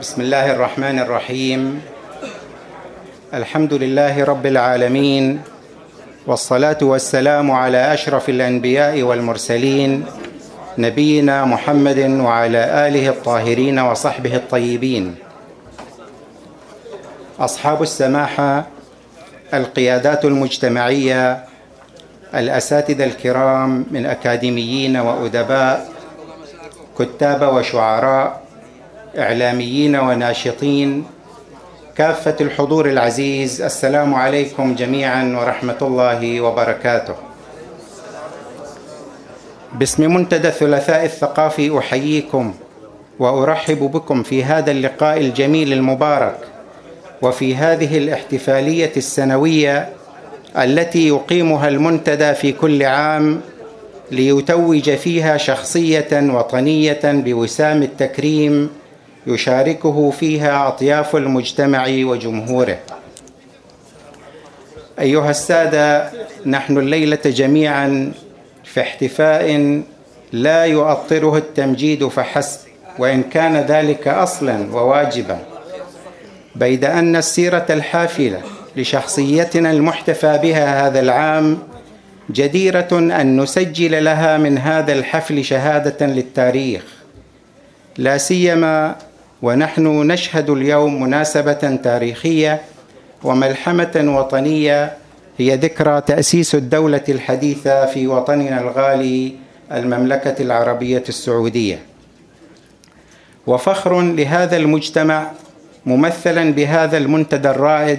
بسم الله الرحمن الرحيم. الحمد لله رب العالمين والصلاة والسلام على أشرف الأنبياء والمرسلين نبينا محمد وعلى آله الطاهرين وصحبه الطيبين. أصحاب السماحة القيادات المجتمعية الأساتذة الكرام من أكاديميين وأدباء كتاب وشعراء إعلاميين وناشطين. كافة الحضور العزيز السلام عليكم جميعا ورحمة الله وبركاته. باسم منتدى الثلاثاء الثقافي أحييكم وأرحب بكم في هذا اللقاء الجميل المبارك وفي هذه الاحتفالية السنوية التي يقيمها المنتدى في كل عام ليتوج فيها شخصية وطنية بوسام التكريم يشاركه فيها أطياف المجتمع وجمهوره. أيها السادة نحن الليلة جميعا في احتفاء لا يؤطره التمجيد فحسب وإن كان ذلك أصلا وواجبا. بيد أن السيرة الحافلة لشخصيتنا المحتفى بها هذا العام جديرة أن نسجل لها من هذا الحفل شهادة للتاريخ. لا سيما ونحن نشهد اليوم مناسبة تاريخية وملحمة وطنية هي ذكرى تأسيس الدولة الحديثة في وطننا الغالي المملكة العربية السعودية. وفخر لهذا المجتمع ممثلا بهذا المنتدى الرائد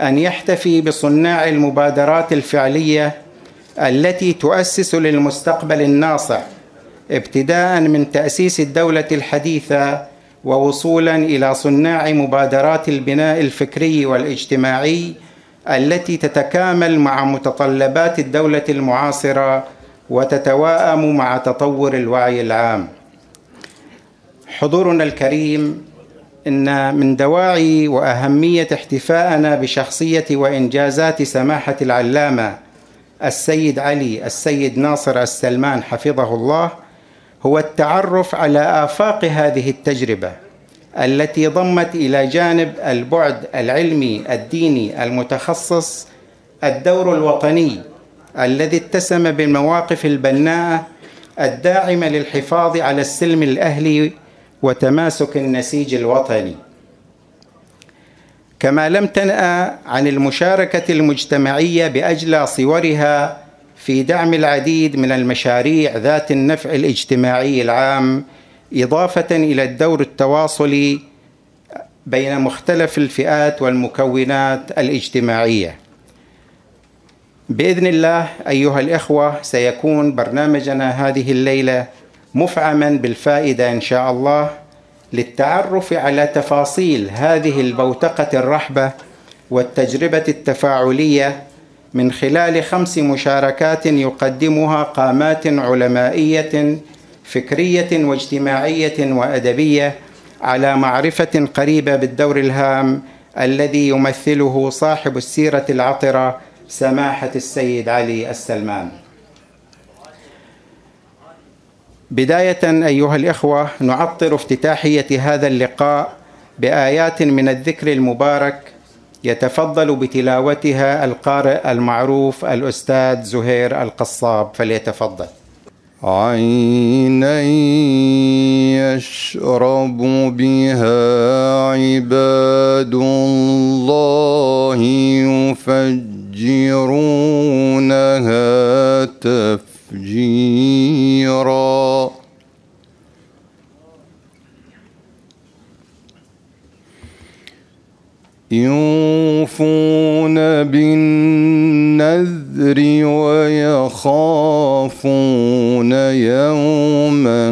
أن يحتفي بصناع المبادرات الفعلية التي تؤسس للمستقبل الناصع ابتداء من تأسيس الدولة الحديثة ووصولا إلى صناع مبادرات البناء الفكري والاجتماعي التي تتكامل مع متطلبات الدولة المعاصرة وتتواءم مع تطور الوعي العام. حضورنا الكريم إن من دواعي وأهمية احتفاءنا بشخصية وإنجازات سماحة العلامة السيد علي السيد ناصر السلمان حفظه الله هو التعرف على آفاق هذه التجربة التي ضمت إلى جانب البعد العلمي الديني المتخصص الدور الوطني الذي اتسم بالمواقف البناءة الداعمة للحفاظ على السلم الأهلي وتماسك النسيج الوطني. كما لم تنأ عن المشاركة المجتمعية بأجلى صورها في دعم العديد من المشاريع ذات النفع الاجتماعي العام إضافة إلى الدور التواصلي بين مختلف الفئات والمكونات الاجتماعية. بإذن الله أيها الإخوة سيكون برنامجنا هذه الليلة مفعما بالفائدة إن شاء الله للتعرف على تفاصيل هذه البوتقة الرحبة والتجربة التفاعلية من خلال خمس مشاركات يقدمها قامات علمائية فكرية واجتماعية وأدبية على معرفة قريبة بالدور الهام الذي يمثله صاحب السيرة العطرة سماحة السيد علي السلمان. بداية أيها الإخوة نعطر افتتاحية هذا اللقاء بآيات من الذكر المبارك يتفضل بتلاوتها القارئ المعروف الأستاذ زهير القصاب فليتفضل. عينا يشرب بها عباد الله يفجرونها تفجيرا. يوفون بالنذر ويخافون يوما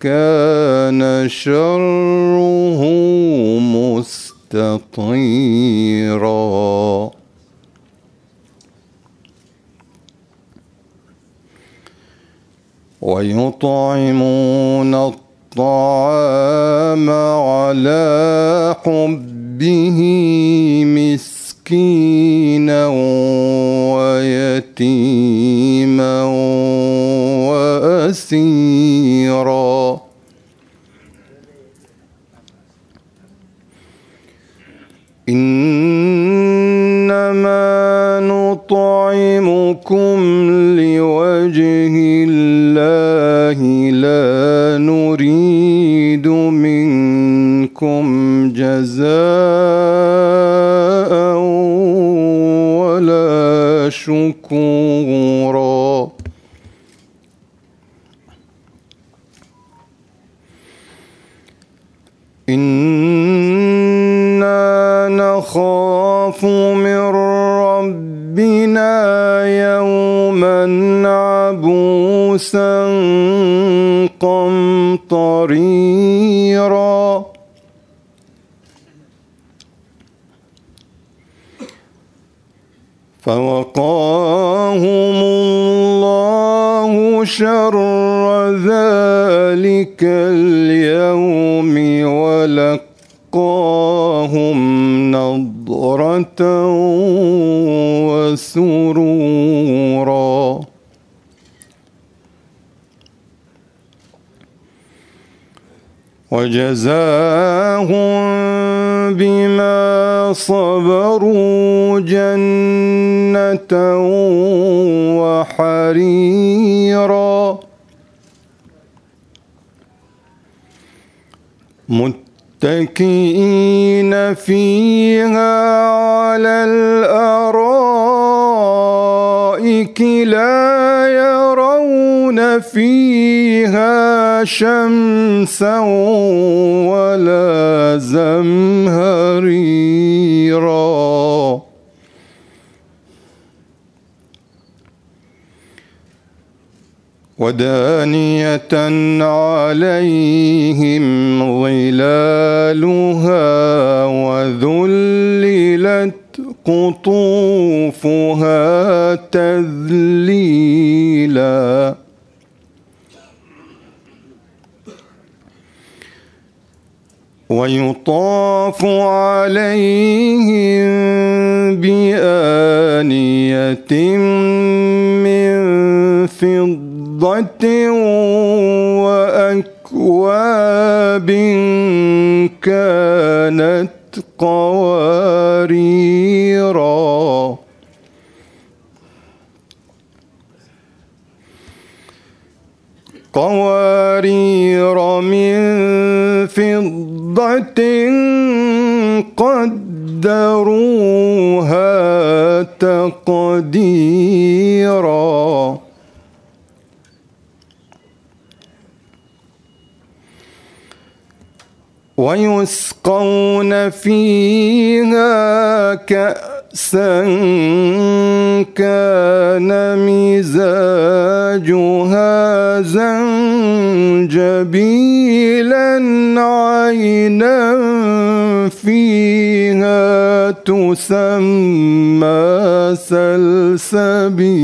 كان شره مستطيرا ويطعمون الطعام على حب به مسكينا ويتيما وأسيرا. إنما نطعمكم لوجه الله لا نريد منكم جزاء ولا شكورا. إنا نخاف من ربنا يوما عبوسا قمطريرا فوقاهم الله شر ذلك اليوم ولقاهم نضرة وسرورا. وجزاهم بما صبروا جنة وحريرا. متكئين فيها على الأرائك لا يرون فيها شمسا ولا زمهريرا. ودانية عليهم ظلالها وذللت قطوفها تذليلا. ويطاف عليهم بآنية من فضة وأكواب كانت قواريرا. قوارير من فضة قدروها تقديرا. ويسقون فيها كأسا كان مزاجها زنجبيلا عينا فيها تسمى سلسبيلا.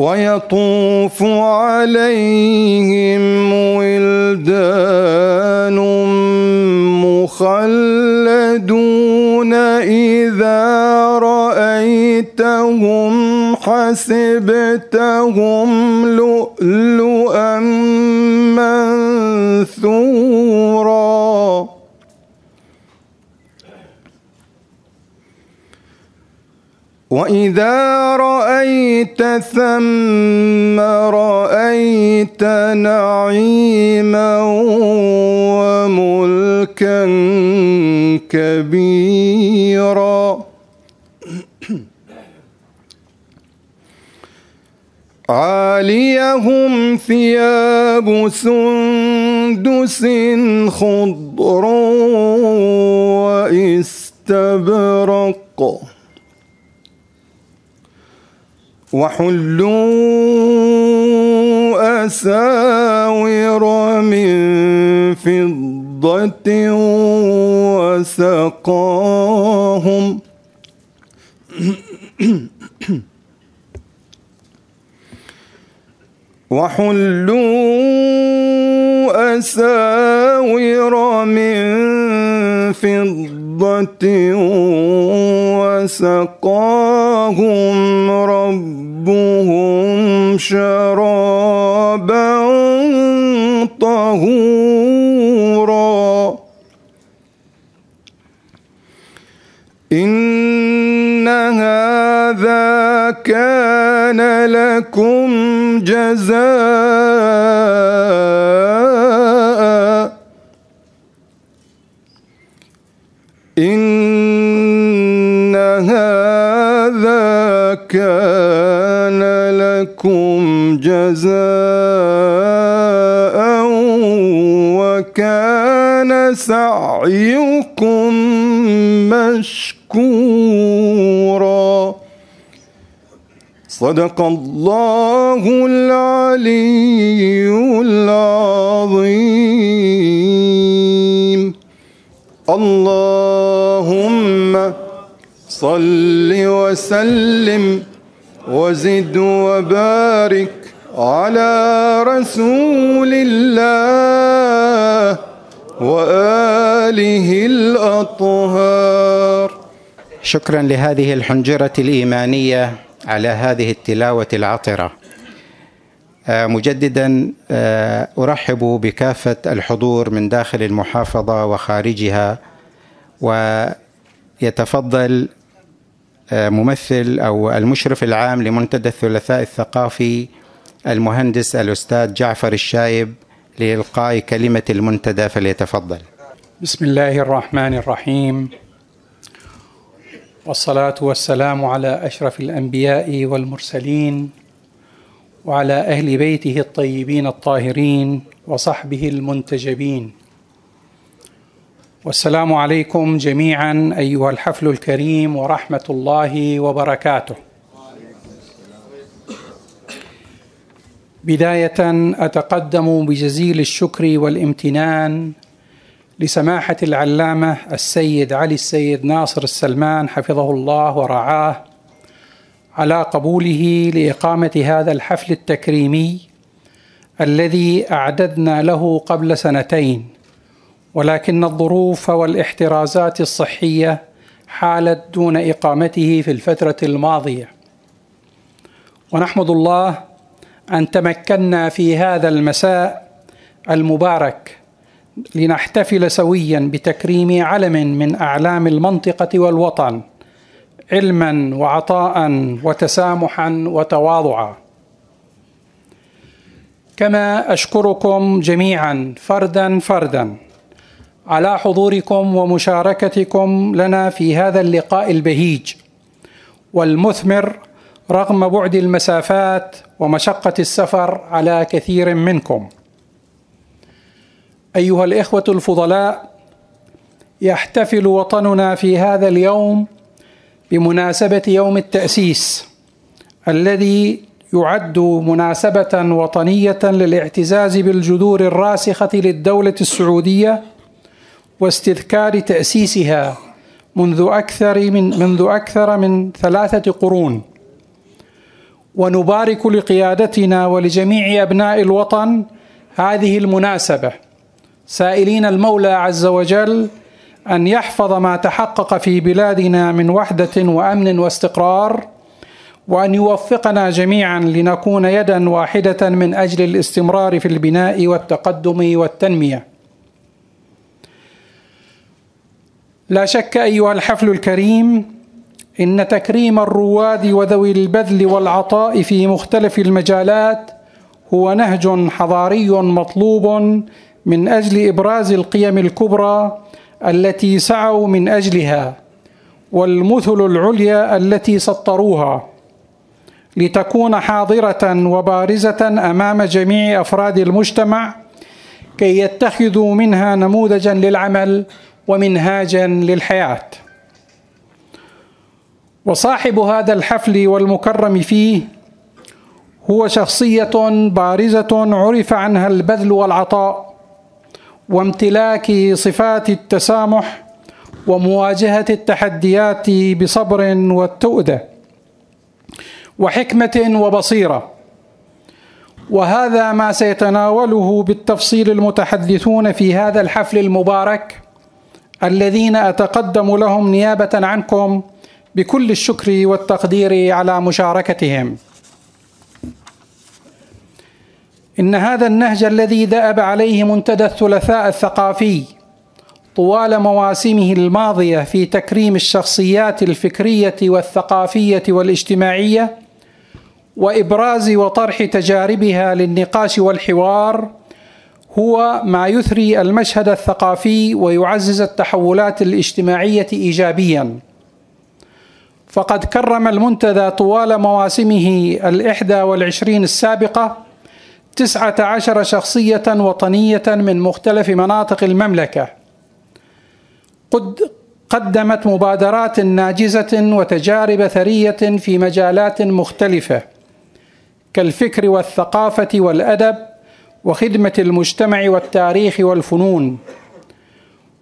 ويطوف عليهم ولدان مخلدون إذا رأيتهم حسبتهم لؤلؤا منثورا. وإذا رأيت ثم رأيت نعيما وملكا كبيرا عاليهم ثياب سندس خضر واستبرق وحلوا أساور من فضة وسقاهم. وحلوا أساور من فضة وسقاهم ربهم شرابا طهورا. إن هذا كان لكم جزاء كان لكم جزاء وكان سعيكم مشكورا. صدق الله العلي العظيم. اللهم صل وسلم وزد وبارك على رسول الله وآله الأطهار. شكرا لهذه الحنجرة الإيمانية على هذه التلاوة العطرة. آه، مجددا آه، أرحب بكافة الحضور من داخل المحافظة وخارجها ويتفضل ممثل أو المشرف العام لمنتدى الثلاثاء الثقافي المهندس الأستاذ جعفر الشايب لإلقاء كلمة المنتدى فليتفضل. بسم الله الرحمن الرحيم. والصلاة والسلام على أشرف الأنبياء والمرسلين وعلى أهل بيته الطيبين الطاهرين وصحبه المنتجبين. والسلام عليكم جميعا أيها الحفل الكريم ورحمة الله وبركاته. بداية أتقدم بجزيل الشكر والامتنان لسماحة العلامة السيد علي السيد ناصر السلمان حفظه الله ورعاه على قبوله لإقامة هذا الحفل التكريمي الذي أعددنا له قبل سنتين. ولكن الظروف والاحترازات الصحية حالت دون إقامته في الفترة الماضية. ونحمد الله أن تمكنا في هذا المساء المبارك لنحتفل سويا بتكريم علم من أعلام المنطقة والوطن علما وعطاء وتسامحا وتواضعا. كما أشكركم جميعا فردا فردا. على حضوركم ومشاركتكم لنا في هذا اللقاء البهيج والمثمر رغم بعد المسافات ومشقة السفر على كثير منكم. أيها الإخوة الفضلاء، يحتفل وطننا في هذا اليوم بمناسبة يوم التأسيس الذي يعد مناسبة وطنية للاعتزاز بالجذور الراسخة للدولة السعودية واستذكار تأسيسها منذ أكثر من منذ أكثر من ثلاثة قرون. ونبارك لقيادتنا ولجميع أبناء الوطن هذه المناسبة سائلين المولى عز وجل أن يحفظ ما تحقق في بلادنا من وحدة وأمن واستقرار وأن يوفقنا جميعا لنكون يدا واحدة من أجل الاستمرار في البناء والتقدم والتنمية لا شك أيها الحفل الكريم إن تكريم الرواد وذوي البذل والعطاء في مختلف المجالات هو نهج حضاري مطلوب من أجل إبراز القيم الكبرى التي سعوا من أجلها والمثل العليا التي سطروها لتكون حاضرة وبارزة أمام جميع أفراد المجتمع كي يتخذوا منها نموذجا للعمل ومنهاجا للحياة. وصاحب هذا الحفل والمكرم فيه هو شخصية بارزة عرف عنها البذل والعطاء وامتلاك صفات التسامح ومواجهة التحديات بصبر والتؤدة وحكمة وبصيرة. وهذا ما سيتناوله بالتفصيل المتحدثون في هذا الحفل المبارك الذين أتقدم لهم نيابة عنكم بكل الشكر والتقدير على مشاركتهم. إن هذا النهج الذي دأب عليه منتدى الثلاثاء الثقافي طوال مواسمه الماضية في تكريم الشخصيات الفكرية والثقافية والاجتماعية وإبراز وطرح تجاربها للنقاش والحوار هو ما يثري المشهد الثقافي ويعزز التحولات الاجتماعية ايجابيا. فقد كرم المنتدى طوال مواسمه الإحدى والعشرين السابقة تسعة عشر شخصية وطنية من مختلف مناطق المملكة. قد قدمت مبادرات ناجزة وتجارب ثرية في مجالات مختلفة كالفكر والثقافة والأدب وخدمة المجتمع والتاريخ والفنون.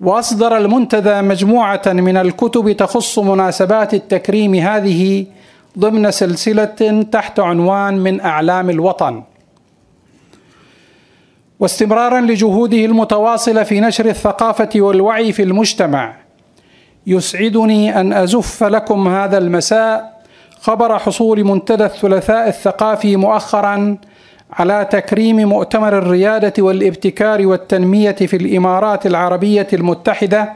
وأصدر المنتدى مجموعة من الكتب تخص مناسبات التكريم هذه ضمن سلسلة تحت عنوان من أعلام الوطن. واستمرارا لجهوده المتواصله في نشر الثقافة والوعي في المجتمع يسعدني أن أزف لكم هذا المساء خبر حصول منتدى الثلاثاء الثقافي مؤخرا على تكريم مؤتمر الريادة والابتكار والتنمية في الإمارات العربية المتحدة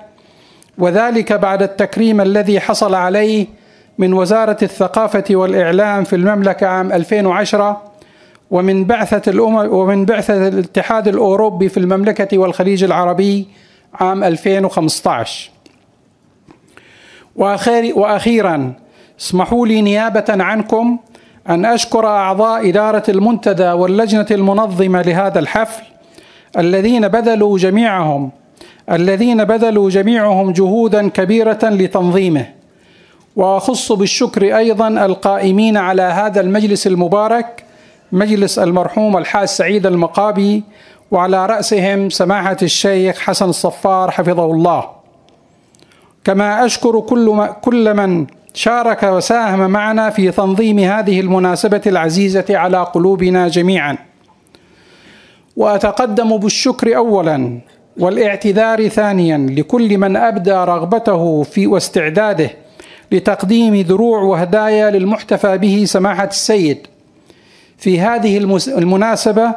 وذلك بعد التكريم الذي حصل عليه من وزارة الثقافة والإعلام في المملكة عام 2010 ومن بعثة الامم ومن بعثة الاتحاد الأوروبي في المملكة والخليج العربي عام 2015 وأخيرا اسمحوا لي نيابة عنكم أن أشكر أعضاء إدارة المنتدى واللجنة المنظمة لهذا الحفل الذين بذلوا جميعهم الذين بذلوا جميعهم جهودا كبيرة لتنظيمه. وأخص بالشكر أيضا القائمين على هذا المجلس المبارك مجلس المرحوم الحاج سعيد المقابي وعلى رأسهم سماحة الشيخ حسن الصفار حفظه الله. كما أشكر كل, كل من شارك وساهم معنا في تنظيم هذه المناسبة العزيزة على قلوبنا جميعا. وأتقدم بالشكر أولا والاعتذار ثانيا لكل من أبدى رغبته في واستعداده لتقديم دروع وهدايا للمحتفى به سماحة السيد في هذه المناسبة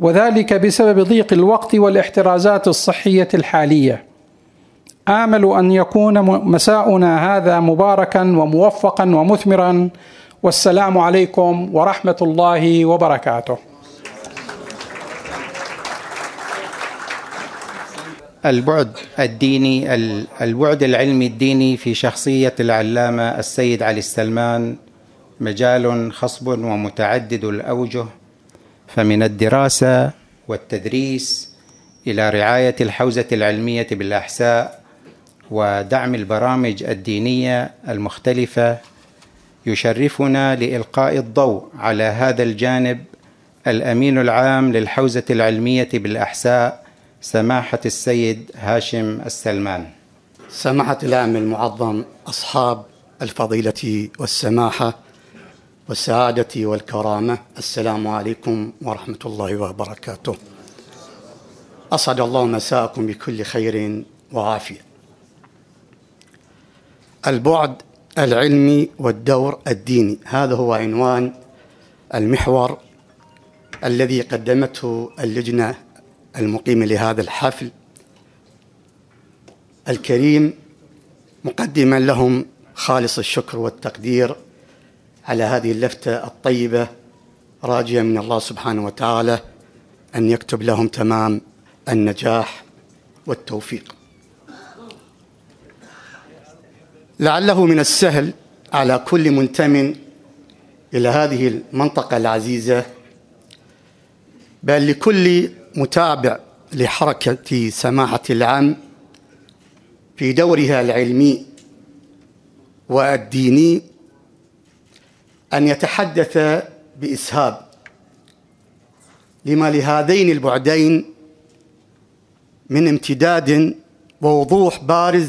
وذلك بسبب ضيق الوقت والاحترازات الصحية الحالية. آمل أن يكون مساؤنا هذا مباركا وموفقا ومثمرا والسلام عليكم ورحمة الله وبركاته. البعد الديني البعد العلمي الديني في شخصية العلامة السيد علي السلمان مجال خصب ومتعدد الأوجه فمن الدراسة والتدريس إلى رعاية الحوزة العلمية بالأحساء ودعم البرامج الدينية المختلفة يشرفنا لإلقاء الضوء على هذا الجانب الأمين العام للحوزة العلمية بالأحساء سماحة السيد هاشم السلمان. سماحة العام المعظم أصحاب الفضيلة والسماحة والسعادة والكرامة السلام عليكم ورحمة الله وبركاته. أسعد الله مساءكم بكل خير وعافية. البعد العلمي والدور الديني. هذا هو عنوان المحور الذي قدمته اللجنة المقيمة لهذا الحفل الكريم مقدما لهم خالص الشكر والتقدير على هذه اللفتة الطيبة راجيا من الله سبحانه وتعالى أن يكتب لهم تمام النجاح والتوفيق. لعله من السهل على كل منتم إلى هذه المنطقة العزيزة بل لكل متابع لحركة سماحة العام في دورها العلمي والديني أن يتحدث بإسهاب. لما لهذين البعدين من امتداد ووضوح بارز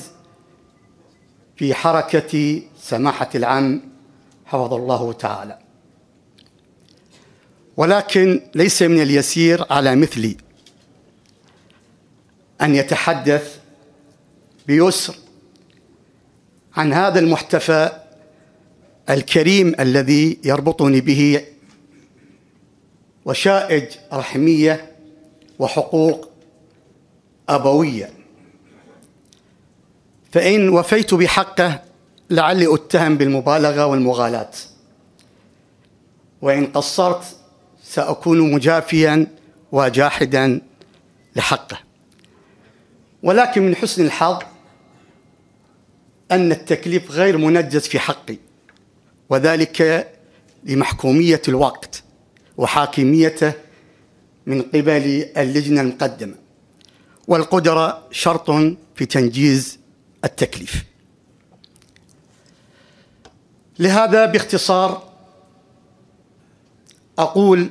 في حركة سماحة العم حفظ الله تعالى. ولكن ليس من اليسير على مثلي أن يتحدث بيسر عن هذا المحتفى الكريم الذي يربطني به وشائج رحمية وحقوق أبوية. فإن وفيت بحقه لعلي أتهم بالمبالغة والمغالاة. وإن قصرت سأكون مجافيا وجاحدا لحقه. ولكن من حسن الحظ أن التكليف غير منجز في حقي وذلك لمحكومية الوقت وحاكميته من قبل اللجنة المقدمة. والقدرة شرط في تنجيز التكليف. لهذا باختصار أقول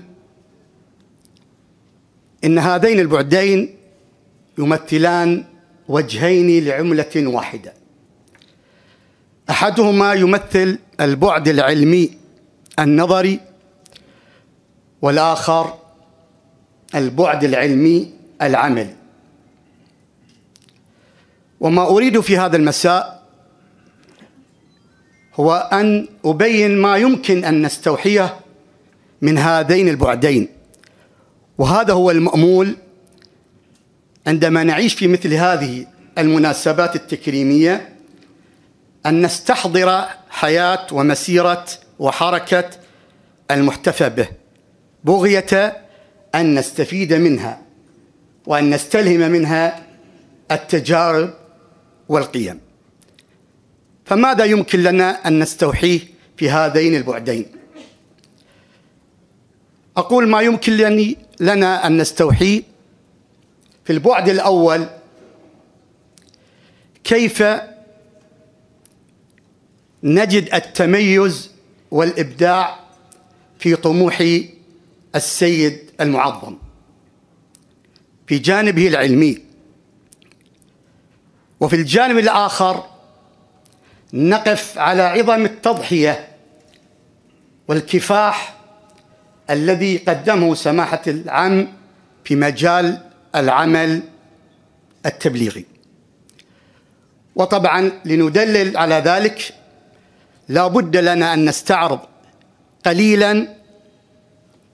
إن هذين البعدين يمثلان وجهين لعملة واحدة. أحدهما يمثل البعد العلمي النظري والآخر البعد العلمي العملي. وما أريد في هذا المساء هو أن أبين ما يمكن أن نستوحيه من هذين البعدين. وهذا هو المأمول عندما نعيش في مثل هذه المناسبات التكريمية أن نستحضر حياة ومسيرة وحركة المحتفى به بغية أن نستفيد منها وأن نستلهم منها التجارب والقيم. فماذا يمكن لنا أن نستوحيه في هذين البعدين؟ أقول ما يمكن لنا أن نستوحيه في البعد الأول كيف نجد التميز والإبداع في طموح السيد المعظم؟ في جانبه العلمي. وفي الجانب الآخر نقف على عظم التضحية والكفاح الذي قدمه سماحة العم في مجال العمل التبليغي. وطبعا لندلل على ذلك لا بد لنا أن نستعرض قليلا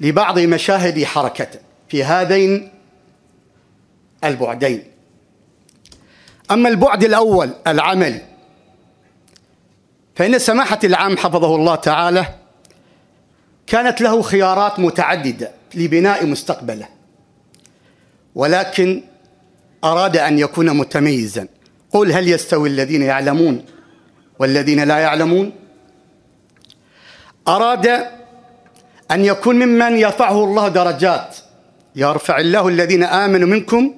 لبعض مشاهد حركته في هذين البعدين. أما البعد الأول العملي فإن سماحة العام حفظه الله تعالى كانت له خيارات متعددة لبناء مستقبله. ولكن أراد أن يكون متميزا. قل هل يستوي الذين يعلمون والذين لا يعلمون؟ أراد أن يكون ممن يرفعه الله درجات. يرفع الله الذين آمنوا منكم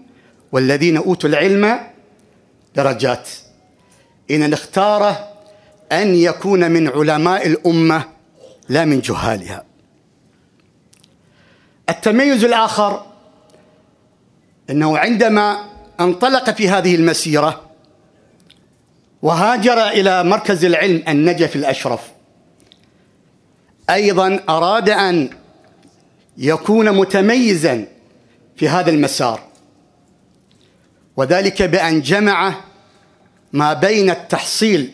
والذين أوتوا العلم درجات. إن اختار أن يكون من علماء الأمة لا من جهالها. التميز الآخر أنه عندما انطلق في هذه المسيرة وهاجر إلى مركز العلم النجف الأشرف أيضا أراد أن يكون متميزا في هذا المسار. وذلك بأن جمع ما بين التحصيل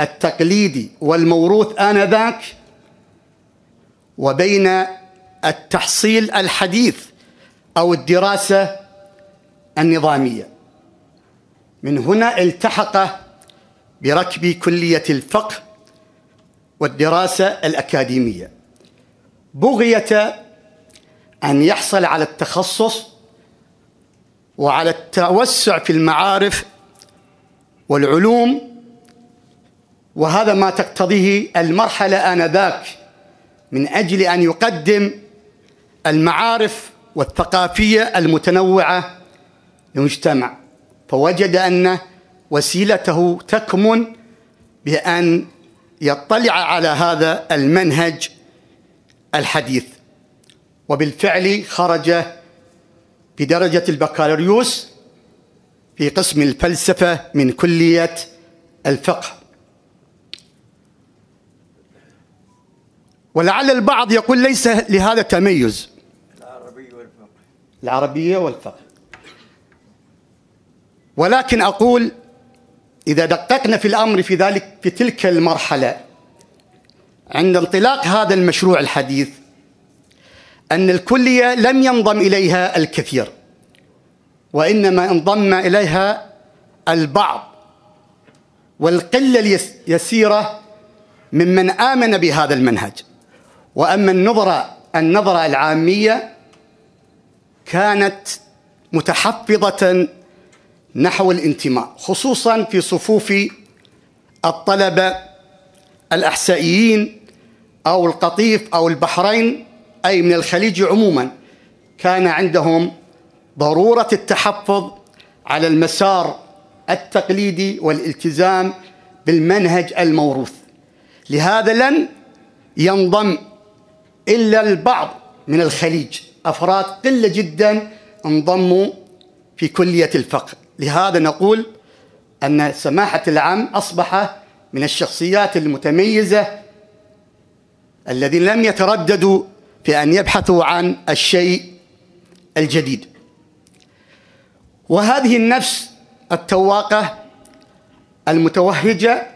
التقليدي والموروث آنذاك وبين التحصيل الحديث أو الدراسة النظامية. من هنا التحق بركب كلية الفقه والدراسة الأكاديمية. بغية أن يحصل على التخصص وعلى التوسع في المعارف والعلوم وهذا ما تقتضيه المرحلة آنذاك من أجل أن يقدم المعارف والثقافية المتنوعة للمجتمع. فوجد أن وسيلته تكمن بأن يطلع على هذا المنهج الحديث. وبالفعل خرج بدرجة البكالوريوس في قسم الفلسفة من كلية الفقه. ولعل البعض يقول ليس لهذا تميز العربية والفقه العربية والفقه. ولكن أقول إذا دققنا في الأمر في ذلك في تلك المرحلة عند انطلاق هذا المشروع الحديث أن الكلية لم ينضم إليها الكثير وإنما انضم إليها البعض. والقلة اليسيرة ممن آمن بهذا المنهج. وأما النظرة النظرة العامية كانت متحفظة نحو الانتماء خصوصا في صفوف الطلبة الأحسائيين أو القطيف أو البحرين أي من الخليج عموما كان عندهم ضرورة التحفظ على المسار التقليدي والالتزام بالمنهج الموروث. لهذا لن ينضم إلا البعض من الخليج. أفراد قلة جدا انضموا في كلية الفقه. لهذا نقول أن سماحة العام أصبح من الشخصيات المتميزة الذين لم يترددوا في أن يبحثوا عن الشيء الجديد. وهذه النفس التواقة المتوهجة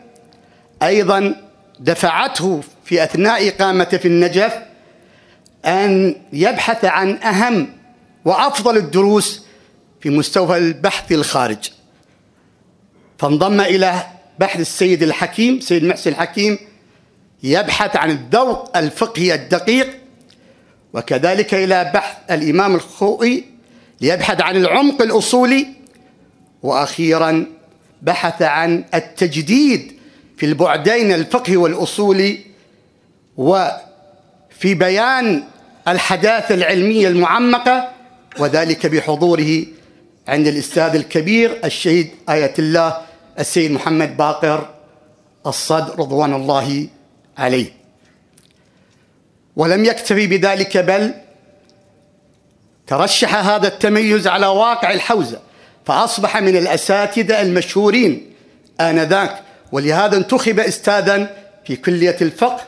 أيضا دفعته في أثناء إقامته في النجف أن يبحث عن أهم وأفضل الدروس في مستوى البحث الخارج. فانضم إلى بحث السيد الحكيم سيد محسن الحكيم يبحث عن الذوق الفقهي الدقيق وكذلك إلى بحث الإمام الخوئي ليبحث عن العمق الأصولي وأخيرا بحث عن التجديد في البعدين الفقهي والأصولي وفي بيان الحداثة العلمية المعمقة وذلك بحضوره عند الأستاذ الكبير الشهيد آية الله السيد محمد باقر الصد رضوان الله عليه. ولم يكتفي بذلك بل ترشح هذا التميز على واقع الحوزة فأصبح من الأساتذة المشهورين آنذاك. ولهذا انتخب استاذا في كلية الفقه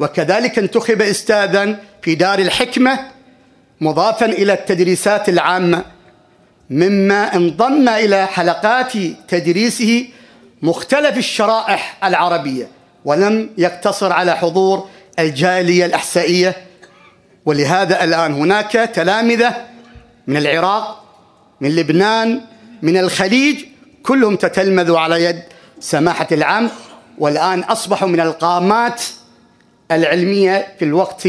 وكذلك انتخب استاذا في دار الحكمة مضافا إلى التدريسات العامة مما انضم إلى حلقات تدريسه مختلف الشرائح العربية ولم يقتصر على حضور الجالية الأحسائية ولهذا الآن هناك تلامذة من العراق من لبنان من الخليج كلهم تتلمذوا على يد سماحة العام والآن أصبحوا من القامات العلمية في الوقت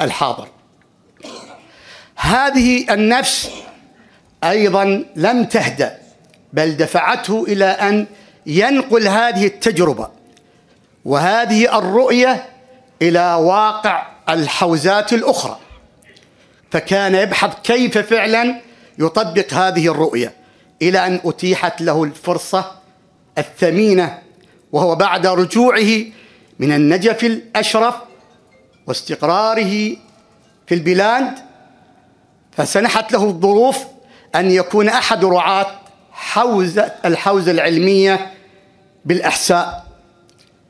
الحاضر. هذه النفس أيضا لم تهدأ بل دفعته إلى أن ينقل هذه التجربة وهذه الرؤية إلى واقع الحوزات الأخرى. فكان يبحث كيف فعلا يطبق هذه الرؤية إلى أن أتيحت له الفرصة الثمينة وهو بعد رجوعه من النجف الأشرف واستقراره في البلاد فسنحت له الظروف أن يكون أحد رعاة حوزة الحوزة العلمية بالإحساء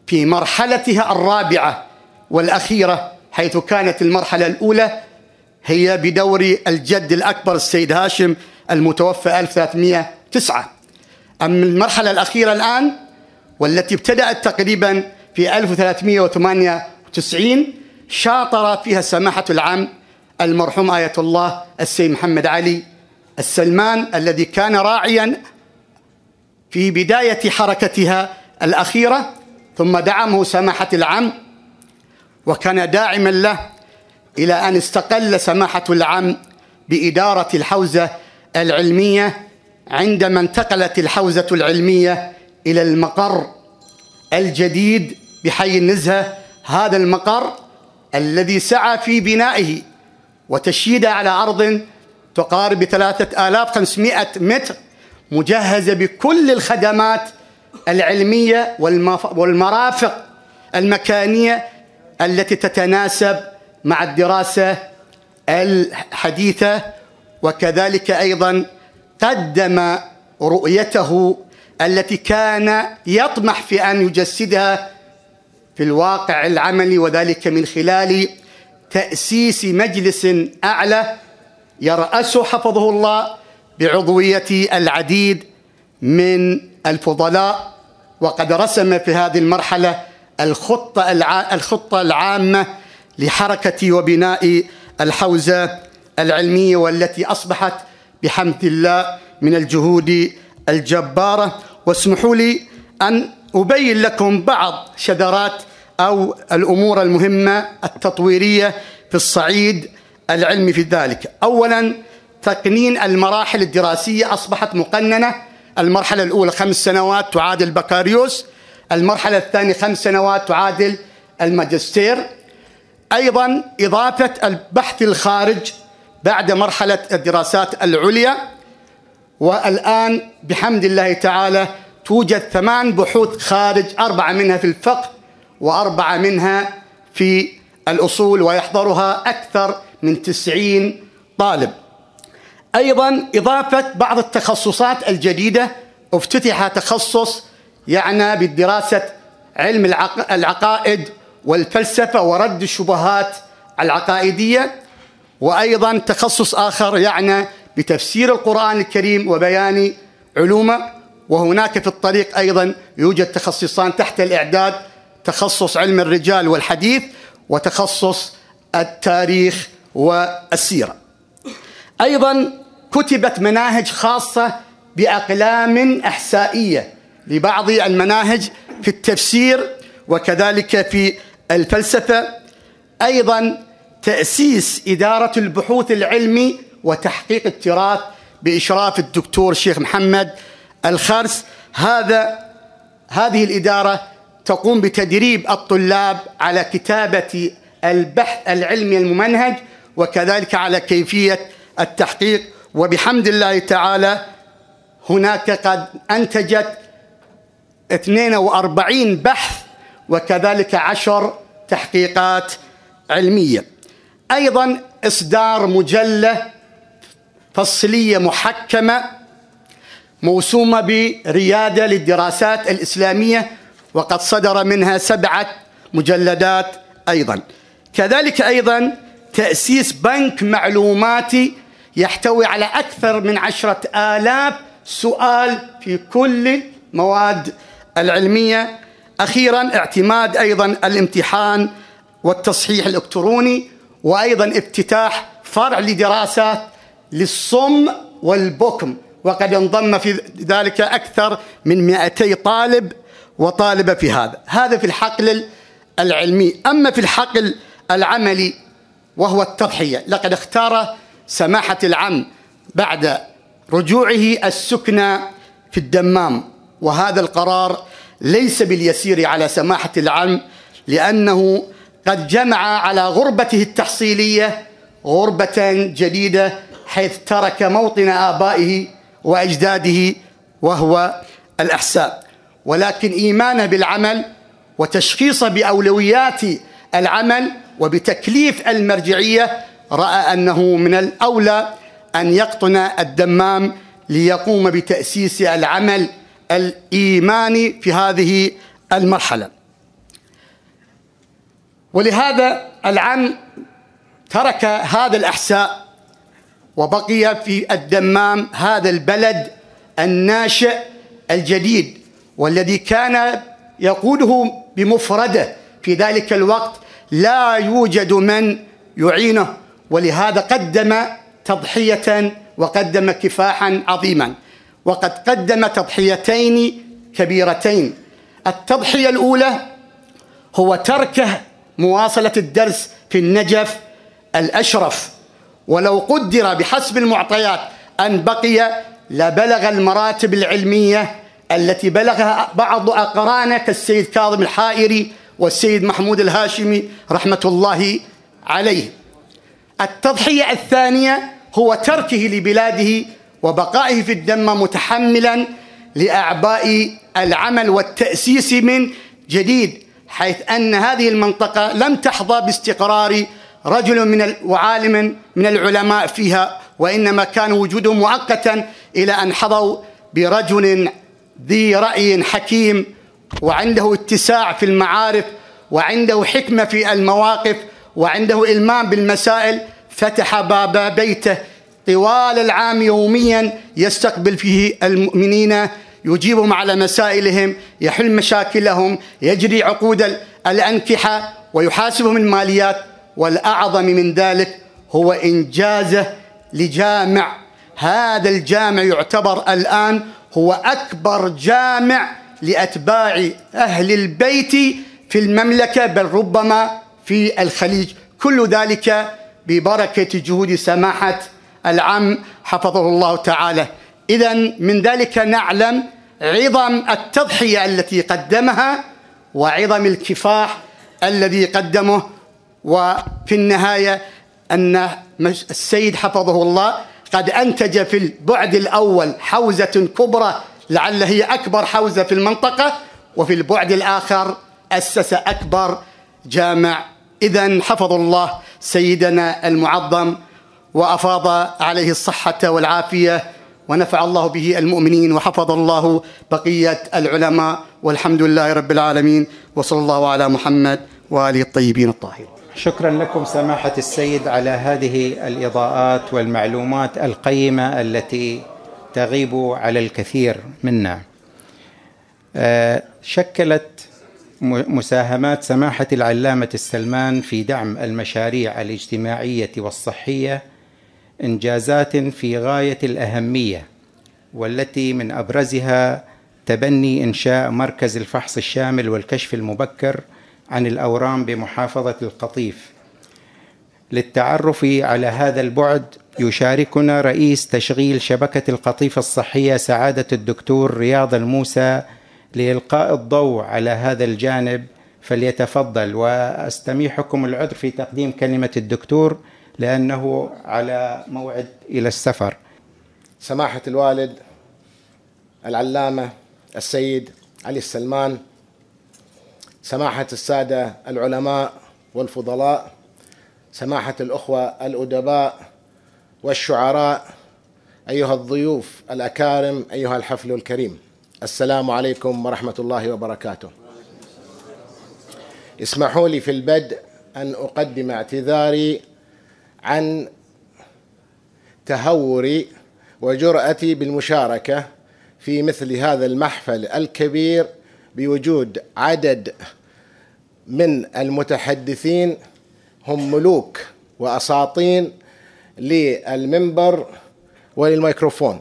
في مرحلتها الرابعة والأخيرة حيث كانت المرحلة الأولى هي بدور الجد الأكبر السيد هاشم المتوفى 1309 أما المرحلة الأخيرة الآن والتي ابتدأت تقريبا في 1398 شاطر فيها سماحة العام المرحوم آية الله السيد محمد علي السلمان الذي كان راعيا في بداية حركتها الأخيرة ثم دعمه سماحة العم وكان داعما له إلى أن استقل سماحة العم بإدارة الحوزة العلمية عندما انتقلت الحوزة العلمية إلى المقر الجديد بحي النزهة. هذا المقر الذي سعى في بنائه وتشييده على أرض تقارب 3500 متر مجهزة بكل الخدمات العلمية والمرافق المكانية التي تتناسب مع الدراسة الحديثة وكذلك أيضا قدم رؤيته التي كان يطمح في أن يجسدها في الواقع العملي وذلك من خلال تأسيس مجلس أعلى يرأسه حفظه الله بعضوية العديد من الفضلاء. وقد رسم في هذه المرحلة الخطة الخطة العامة لحركة وبناء الحوزة العلمية والتي أصبحت بحمد الله من الجهود الجبارة. واسمحوا لي أن أبين لكم بعض شذرات أو الأمور المهمة التطويرية في الصعيد العلمي في ذلك. أولا تقنين المراحل الدراسية أصبحت مقننة. المرحلة الأولى خمس سنوات تعادل بكالوريوس. المرحلة الثانية خمس سنوات تعادل الماجستير. أيضا إضافة البحث الخارج بعد مرحلة الدراسات العليا. والآن بحمد الله تعالى توجد ثمان بحوث خارج أربعة منها في الفقه وأربعة منها في الأصول ويحضرها أكثر من تسعين طالب. أيضا إضافة بعض التخصصات الجديدة افتتح تخصص يعنى بدراسة علم العقائد والفلسفة ورد الشبهات العقائدية وأيضا تخصص آخر يعنى بتفسير القرآن الكريم وبيان علومه وهناك في الطريق أيضا يوجد تخصصان تحت الإعداد تخصص علم الرجال والحديث وتخصص التاريخ والسيرة. أيضا كتبت مناهج خاصة بأقلام إحسائية لبعض المناهج في التفسير وكذلك في الفلسفة. أيضا تأسيس إدارة البحوث العلمي وتحقيق التراث بإشراف الدكتور الشيخ محمد الخرس. هذا هذه الإدارة تقوم بتدريب الطلاب على كتابة البحث العلمي الممنهج وكذلك على كيفية التحقيق. وبحمد الله تعالى هناك قد أنتجت 42 بحث وكذلك عشر تحقيقات علمية. أيضا إصدار مجلة فصلية محكمة موسومة بريادة للدراسات الإسلامية وقد صدر منها سبعة مجلدات أيضا. كذلك أيضا تأسيس بنك معلوماتي يحتوي على أكثر من عشرة آلاف سؤال في كل مواد العلمية. أخيرا اعتماد أيضا الامتحان والتصحيح الإلكتروني وأيضا افتتاح فرع لدراسات للصم والبكم. وقد انضم في ذلك أكثر من 200 طالب وطالبة في هذا. هذا في الحقل العلمي. أما في الحقل العملي وهو التضحية لقد اختار سماحة العم بعد رجوعه السكنى في الدمام وهذا القرار ليس باليسير على سماحة العم لأنه قد جمع على غربته التحصيلية غربة جديدة حيث ترك موطن آبائه وأجداده وهو الأحساء ولكن إيمانه بالعمل وتشخيصه بأولويات العمل وبتكليف المرجعية رأى أنه من الأولى أن يقطن الدمام ليقوم بتأسيس العمل الإيماني في هذه المرحلة. ولهذا العم ترك هذا الأحساء وبقي في الدمام هذا البلد الناشئ الجديد والذي كان يقوده بمفرده في ذلك الوقت لا يوجد من يعينه. ولهذا قدم تضحية وقدم كفاحا عظيما. وقد قدم تضحيتين كبيرتين. التضحية الأولى هو تركه مواصلة الدرس في النجف الأشرف ولو قدر بحسب المعطيات أن بقي لبلغ المراتب العلمية التي بلغها بعض أقرانه كالسيد كاظم الحائري والسيد محمود الهاشمي رحمة الله عليه. التضحية الثانية هو تركه لبلاده وبقائه في الدم متحملا لأعباء العمل والتأسيس من جديد حيث أن هذه المنطقة لم تحظى باستقرار رجل من وعالم من العلماء فيها وإنما كان وجودهم مؤقتا إلى أن حظوا برجل ذي رأي حكيم وعنده اتساع في المعارف وعنده حكمة في المواقف وعنده إلمام بالمسائل فتح باب بيته طوال العام يوميا يستقبل فيه المؤمنين يجيبهم على مسائلهم يحل مشاكلهم يجري عقود الأنكحة ويحاسبهم الماليات. والأعظم من ذلك هو إنجازه لجامع. هذا الجامع يعتبر الآن هو أكبر جامع لأتباع أهل البيت في المملكة بل ربما في الخليج. كل ذلك ببركة جهود سماحة العم حفظه الله تعالى. إذا من ذلك نعلم عظم التضحية التي قدمها وعظم الكفاح الذي قدمه. وفي النهاية أن السيد حفظه الله قد أنتج في البعد الأول حوزة كبرى لعل هي أكبر حوزة في المنطقة وفي البعد الآخر أسس أكبر جامع. إذا حفظ الله سيدنا المعظم وأفاض عليه الصحة والعافية ونفع الله به المؤمنين وحفظ الله بقية العلماء والحمد لله رب العالمين وصلى الله على محمد وآله الطيبين الطاهرين. شكرا لكم سماحة السيد على هذه الإضاءات والمعلومات القيمة التي تغيب على الكثير منا. آه، شكلت مساهمات سماحة العلامة السلمان في دعم المشاريع الاجتماعية والصحية إنجازات في غاية الأهمية والتي من أبرزها تبني إنشاء مركز الفحص الشامل والكشف المبكر عن الأورام بمحافظة القطيف. للتعرف على هذا البعد يشاركنا رئيس تشغيل شبكة القطيف الصحية سعادة الدكتور رياض الموسى لإلقاء الضوء على هذا الجانب. فليتفضل وأستميحكم العذر في تقديم كلمة الدكتور. لأنه على موعد إلى السفر. سماحة الوالد العلامة السيد علي السلمان سماحة السادة العلماء والفضلاء سماحة الأخوة الأدباء والشعراء أيها الضيوف الأكارم أيها الحفل الكريم. السلام عليكم ورحمة الله وبركاته. اسمحوا لي في البدء أن أقدم اعتذاري عن تهوري وجرأتي بالمشاركة في مثل هذا المحفل الكبير بوجود عدد من المتحدثين هم ملوك وأساطين للمنبر وللميكروفون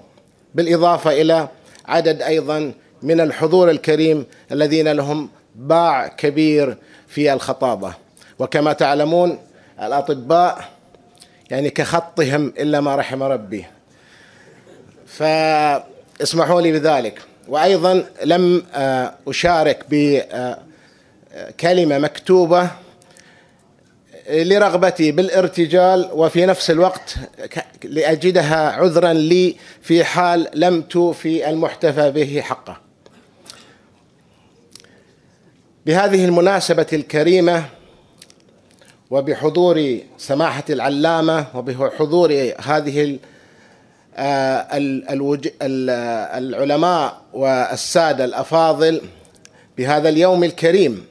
بالإضافة إلى عدد أيضا من الحضور الكريم الذين لهم باع كبير في الخطابة. وكما تعلمون الأطباء يعني كخطهم إلا ما رحم ربي. فاسمحوا لي بذلك. وأيضا لم آه، أشارك بكلمة مكتوبة لرغبتي بالارتجال وفي نفس الوقت لأجدها عذرا لي في حال لم توفي المحتفى به حقه. بهذه المناسبة الكريمة وبحضور سماحة العلامة وبحضور هذه آه، العلماء والسادة الأفاضل بهذا اليوم الكريم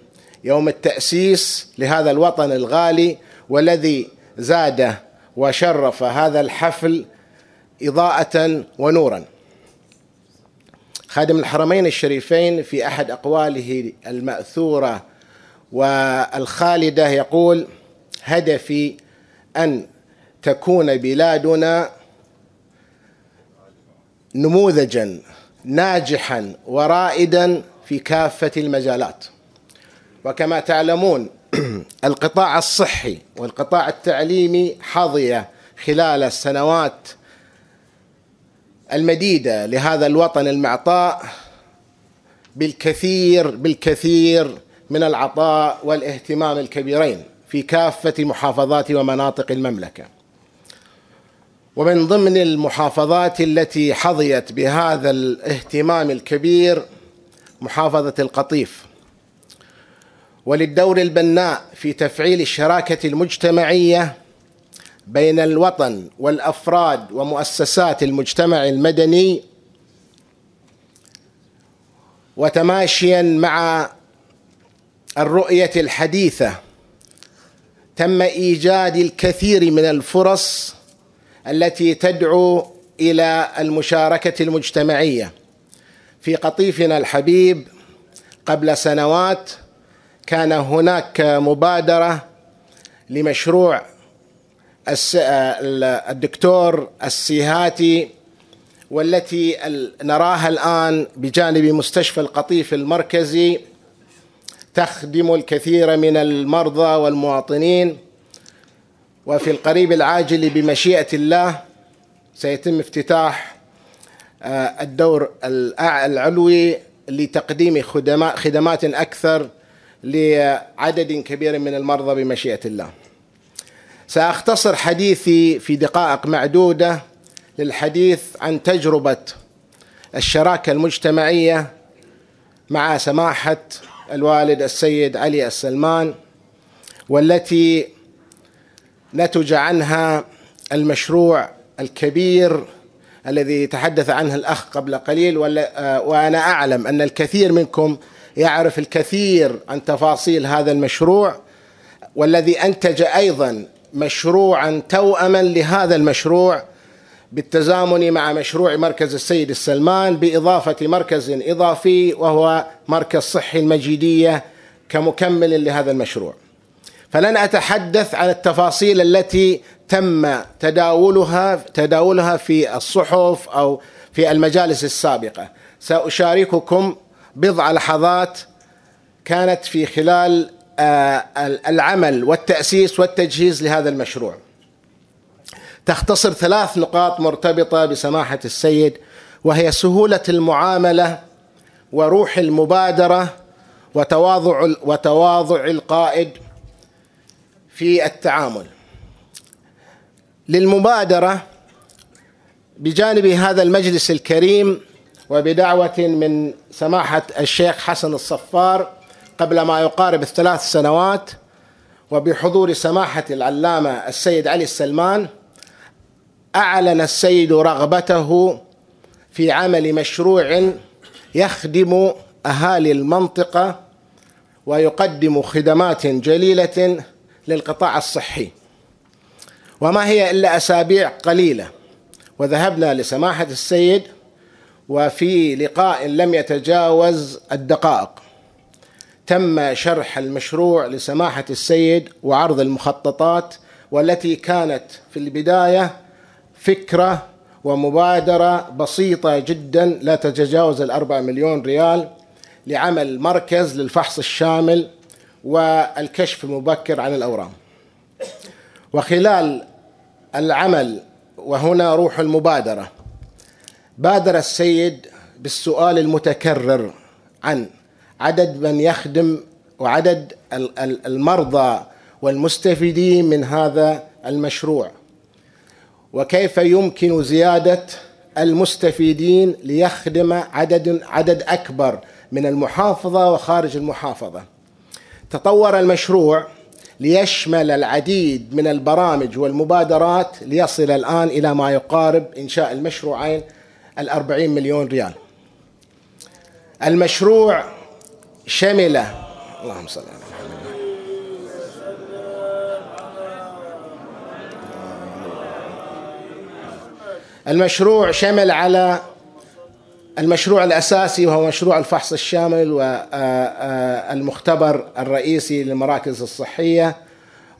يوم التأسيس لهذا الوطن الغالي والذي زاد وشرف هذا الحفل إضاءة ونورا. خادم الحرمين الشريفين في أحد أقواله المأثورة والخالدة يقول هدفي أن تكون بلادنا نموذجا ناجحا ورائدا في كافة المجالات. وكما تعلمون القطاع الصحي والقطاع التعليمي حظي خلال السنوات المديدة لهذا الوطن المعطاء بالكثير بالكثير من العطاء والاهتمام الكبيرين. في كافة محافظات ومناطق المملكة. ومن ضمن المحافظات التي حظيت بهذا الاهتمام الكبير محافظة القطيف. وللدور البناء في تفعيل الشراكة المجتمعية بين الوطن والأفراد ومؤسسات المجتمع المدني وتماشيا مع الرؤية الحديثة تم إيجاد الكثير من الفرص التي تدعو إلى المشاركة المجتمعية. في قطيفنا الحبيب قبل سنوات كان هناك مبادرة لمشروع الدكتور السيهاتي والتي نراها الآن بجانب مستشفى القطيف المركزي تخدم الكثير من المرضى والمواطنين وفي القريب العاجل بمشيئة الله سيتم افتتاح آه، الدور العلوي لتقديم خدمات أكثر لعدد كبير من المرضى بمشيئة الله. سأختصر حديثي في دقائق معدودة للحديث عن تجربة الشراكة المجتمعية مع سماحة الوالد السيد علي السلمان والتي نتج عنها المشروع الكبير الذي تحدث عنه الأخ قبل قليل وأنا أعلم أن الكثير منكم يعرف الكثير عن تفاصيل هذا المشروع والذي أنتج أيضا مشروعا توأما لهذا المشروع بالتزامن مع مشروع مركز السيد السلمان بإضافة مركز إضافي وهو مركز صحي المجيدية كمكمل لهذا المشروع. فلن أتحدث عن التفاصيل التي تم تداولها تداولها في الصحف أو في المجالس السابقة. سأشارككم بضع لحظات كانت في خلال آه، العمل والتأسيس والتجهيز لهذا المشروع. تختصر ثلاث نقاط مرتبطة بسماحة السيد وهي سهولة المعاملة وروح المبادرة وتواضع وتواضع القائد في التعامل. للمبادرة بجانب هذا المجلس الكريم وبدعوة من سماحة الشيخ حسن الصفار قبل ما يقارب الثلاث سنوات وبحضور سماحة العلامة السيد علي السلمان أعلن السيد رغبته في عمل مشروع يخدم أهالي المنطقة ويقدم خدمات جليلة للقطاع الصحي. وما هي إلا أسابيع قليلة. وذهبنا لسماحة السيد وفي لقاء لم يتجاوز الدقائق. تم شرح المشروع لسماحة السيد وعرض المخططات والتي كانت في البداية فكرة ومبادرة بسيطة جدا لا تتجاوز الأربع مليون ريال لعمل مركز للفحص الشامل والكشف المبكر عن الأورام. وخلال العمل وهنا روح المبادرة. بادر السيد بالسؤال المتكرر عن عدد من يخدم وعدد المرضى والمستفيدين من هذا المشروع. وكيف يمكن زيادة المستفيدين ليخدم عدد عدد أكبر من المحافظة وخارج المحافظة؟ تطور المشروع ليشمل العديد من البرامج والمبادرات ليصل الآن إلى ما يقارب إنشاء المشروعين الأربعين مليون ريال. المشروع شمل اللهم صل على المشروع شمل على المشروع الأساسي وهو مشروع الفحص الشامل والمختبر الرئيسي للمراكز الصحية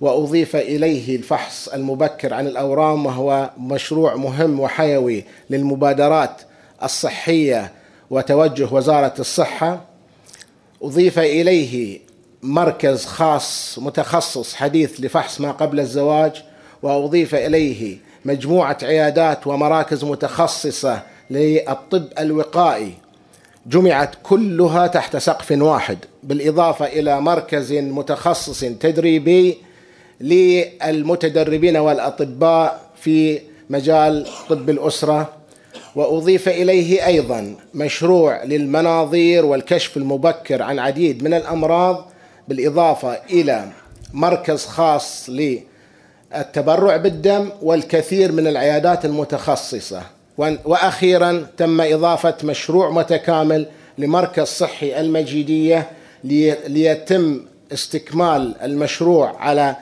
وأضيف إليه الفحص المبكر عن الأورام وهو مشروع مهم وحيوي للمبادرات الصحية وتوجه وزارة الصحة. أضيف إليه مركز خاص متخصص حديث لفحص ما قبل الزواج وأضيف إليه مجموعة عيادات ومراكز متخصصة للطب الوقائي. جمعت كلها تحت سقف واحد بالإضافة إلى مركز متخصص تدريبي للمتدربين والأطباء في مجال طب الأسرة. وأضيف إليه أيضا مشروع للمناظير والكشف المبكر عن عديد من الأمراض بالإضافة إلى مركز خاص للتبرع بالدم والكثير من العيادات المتخصصة. وأخيرا تم إضافة مشروع متكامل لمركز صحي المجيدية ليتم استكمال المشروع على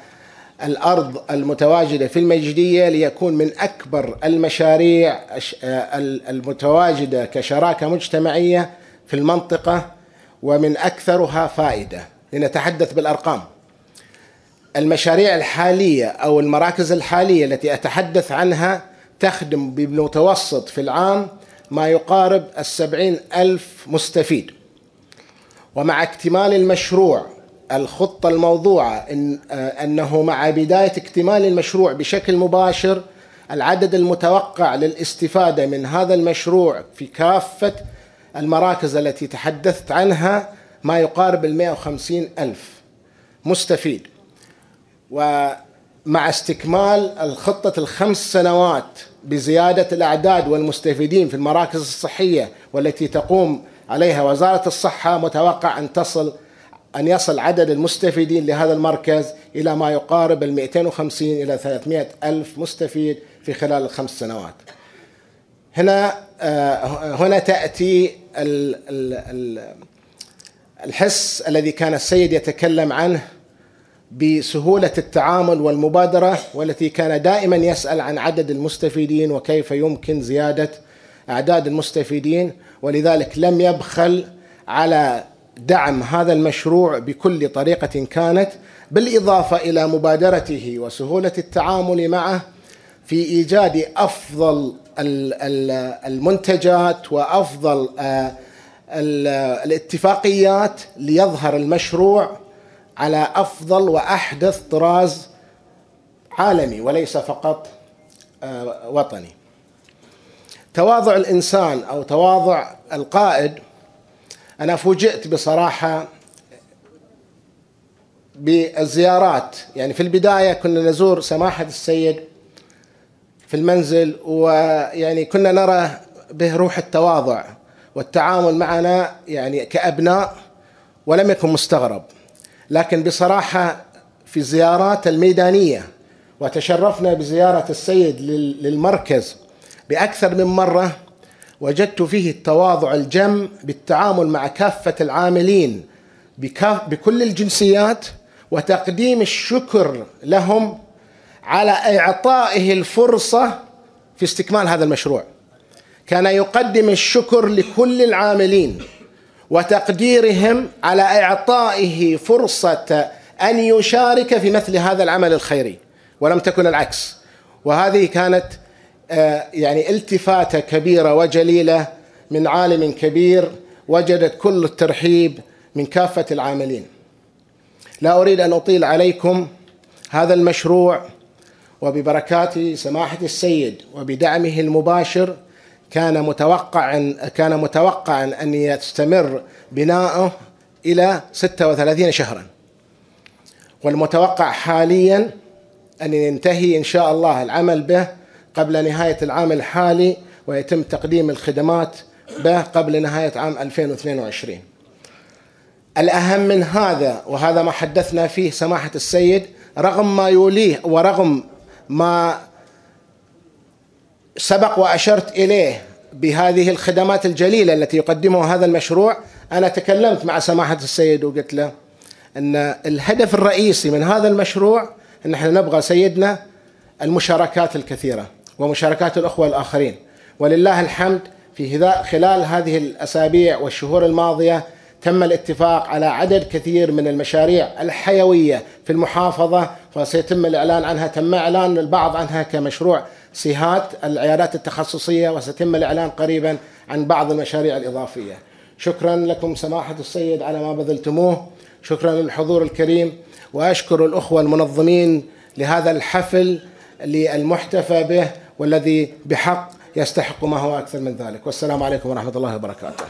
الأرض المتواجدة في المجدية ليكون من أكبر المشاريع المتواجدة كشراكة مجتمعية في المنطقة ومن أكثرها فائدة. لنتحدث بالأرقام. المشاريع الحالية أو المراكز الحالية التي أتحدث عنها تخدم بالمتوسط في العام ما يقارب السبعين ألف مستفيد. ومع اكتمال المشروع الخطة الموضوعة إن أنه مع بداية اكتمال المشروع بشكل مباشر العدد المتوقع للاستفادة من هذا المشروع في كافة المراكز التي تحدثت عنها ما يقارب المائة وخمسين ألف مستفيد. ومع استكمال الخطة الخمس سنوات بزيادة الأعداد والمستفيدين في المراكز الصحية والتي تقوم عليها وزارة الصحة متوقع أن تصل أن يصل عدد المستفيدين لهذا المركز إلى ما يقارب ال 250 إلى 300 ألف مستفيد في خلال الخمس سنوات. هنا آه، هنا تأتي الحس الذي كان السيد يتكلم عنه بسهولة التعامل والمبادرة والتي كان دائما يسأل عن عدد المستفيدين وكيف يمكن زيادة أعداد المستفيدين ولذلك لم يبخل على دعم هذا المشروع بكل طريقة كانت بالإضافة إلى مبادرته وسهولة التعامل معه في إيجاد أفضل المنتجات وأفضل آه، الاتفاقيات ليظهر المشروع على أفضل وأحدث طراز عالمي وليس فقط آه، وطني. تواضع الإنسان أو تواضع القائد أنا فوجئت بصراحة بالزيارات يعني في البداية كنا نزور سماحة السيد في المنزل ويعني كنا نرى به روح التواضع والتعامل معنا يعني كأبناء ولم يكن مستغرب لكن بصراحة في الزيارات الميدانية وتشرفنا بزيارة السيد للمركز بأكثر من مرة وجدت فيه التواضع الجم بالتعامل مع كافة العاملين بكل الجنسيات وتقديم الشكر لهم على إعطائه الفرصة في استكمال هذا المشروع. كان يقدم الشكر لكل العاملين. وتقديرهم على إعطائه فرصة أن يشارك في مثل هذا العمل الخيري ولم تكن العكس. وهذه كانت آه، يعني التفاته كبيرة وجليلة من عالم كبير وجدت كل الترحيب من كافة العاملين. لا أريد أن أطيل عليكم هذا المشروع وببركات سماحة السيد وبدعمه المباشر كان متوقعا كان متوقعا أن يستمر بناؤه إلى 36 شهرا. والمتوقع حاليا أن ينتهي إن شاء الله العمل به قبل نهاية العام الحالي ويتم تقديم الخدمات به قبل نهاية عام 2022 الأهم من هذا وهذا ما حدثنا فيه سماحة السيد رغم ما يوليه ورغم ما سبق وأشرت إليه بهذه الخدمات الجليلة التي يقدمها هذا المشروع. أنا تكلمت مع سماحة السيد وقلت له أن الهدف الرئيسي من هذا المشروع أن إحنا نبغى سيدنا المشاركات الكثيرة ومشاركات الأخوة الآخرين. ولله الحمد في خلال هذه الأسابيع والشهور الماضية تم الاتفاق على عدد كثير من المشاريع الحيوية في المحافظة وسيتم الإعلان عنها تم إعلان البعض عنها كمشروع سيهات العيادات التخصصية وسيتم الإعلان قريبا عن بعض المشاريع الإضافية. شكرا لكم سماحة السيد على ما بذلتموه. شكرا للحضور الكريم. وأشكر الأخوة المنظمين لهذا الحفل للمحتفى به والذي بحق يستحق ما هو أكثر من ذلك. والسلام عليكم ورحمة الله وبركاته.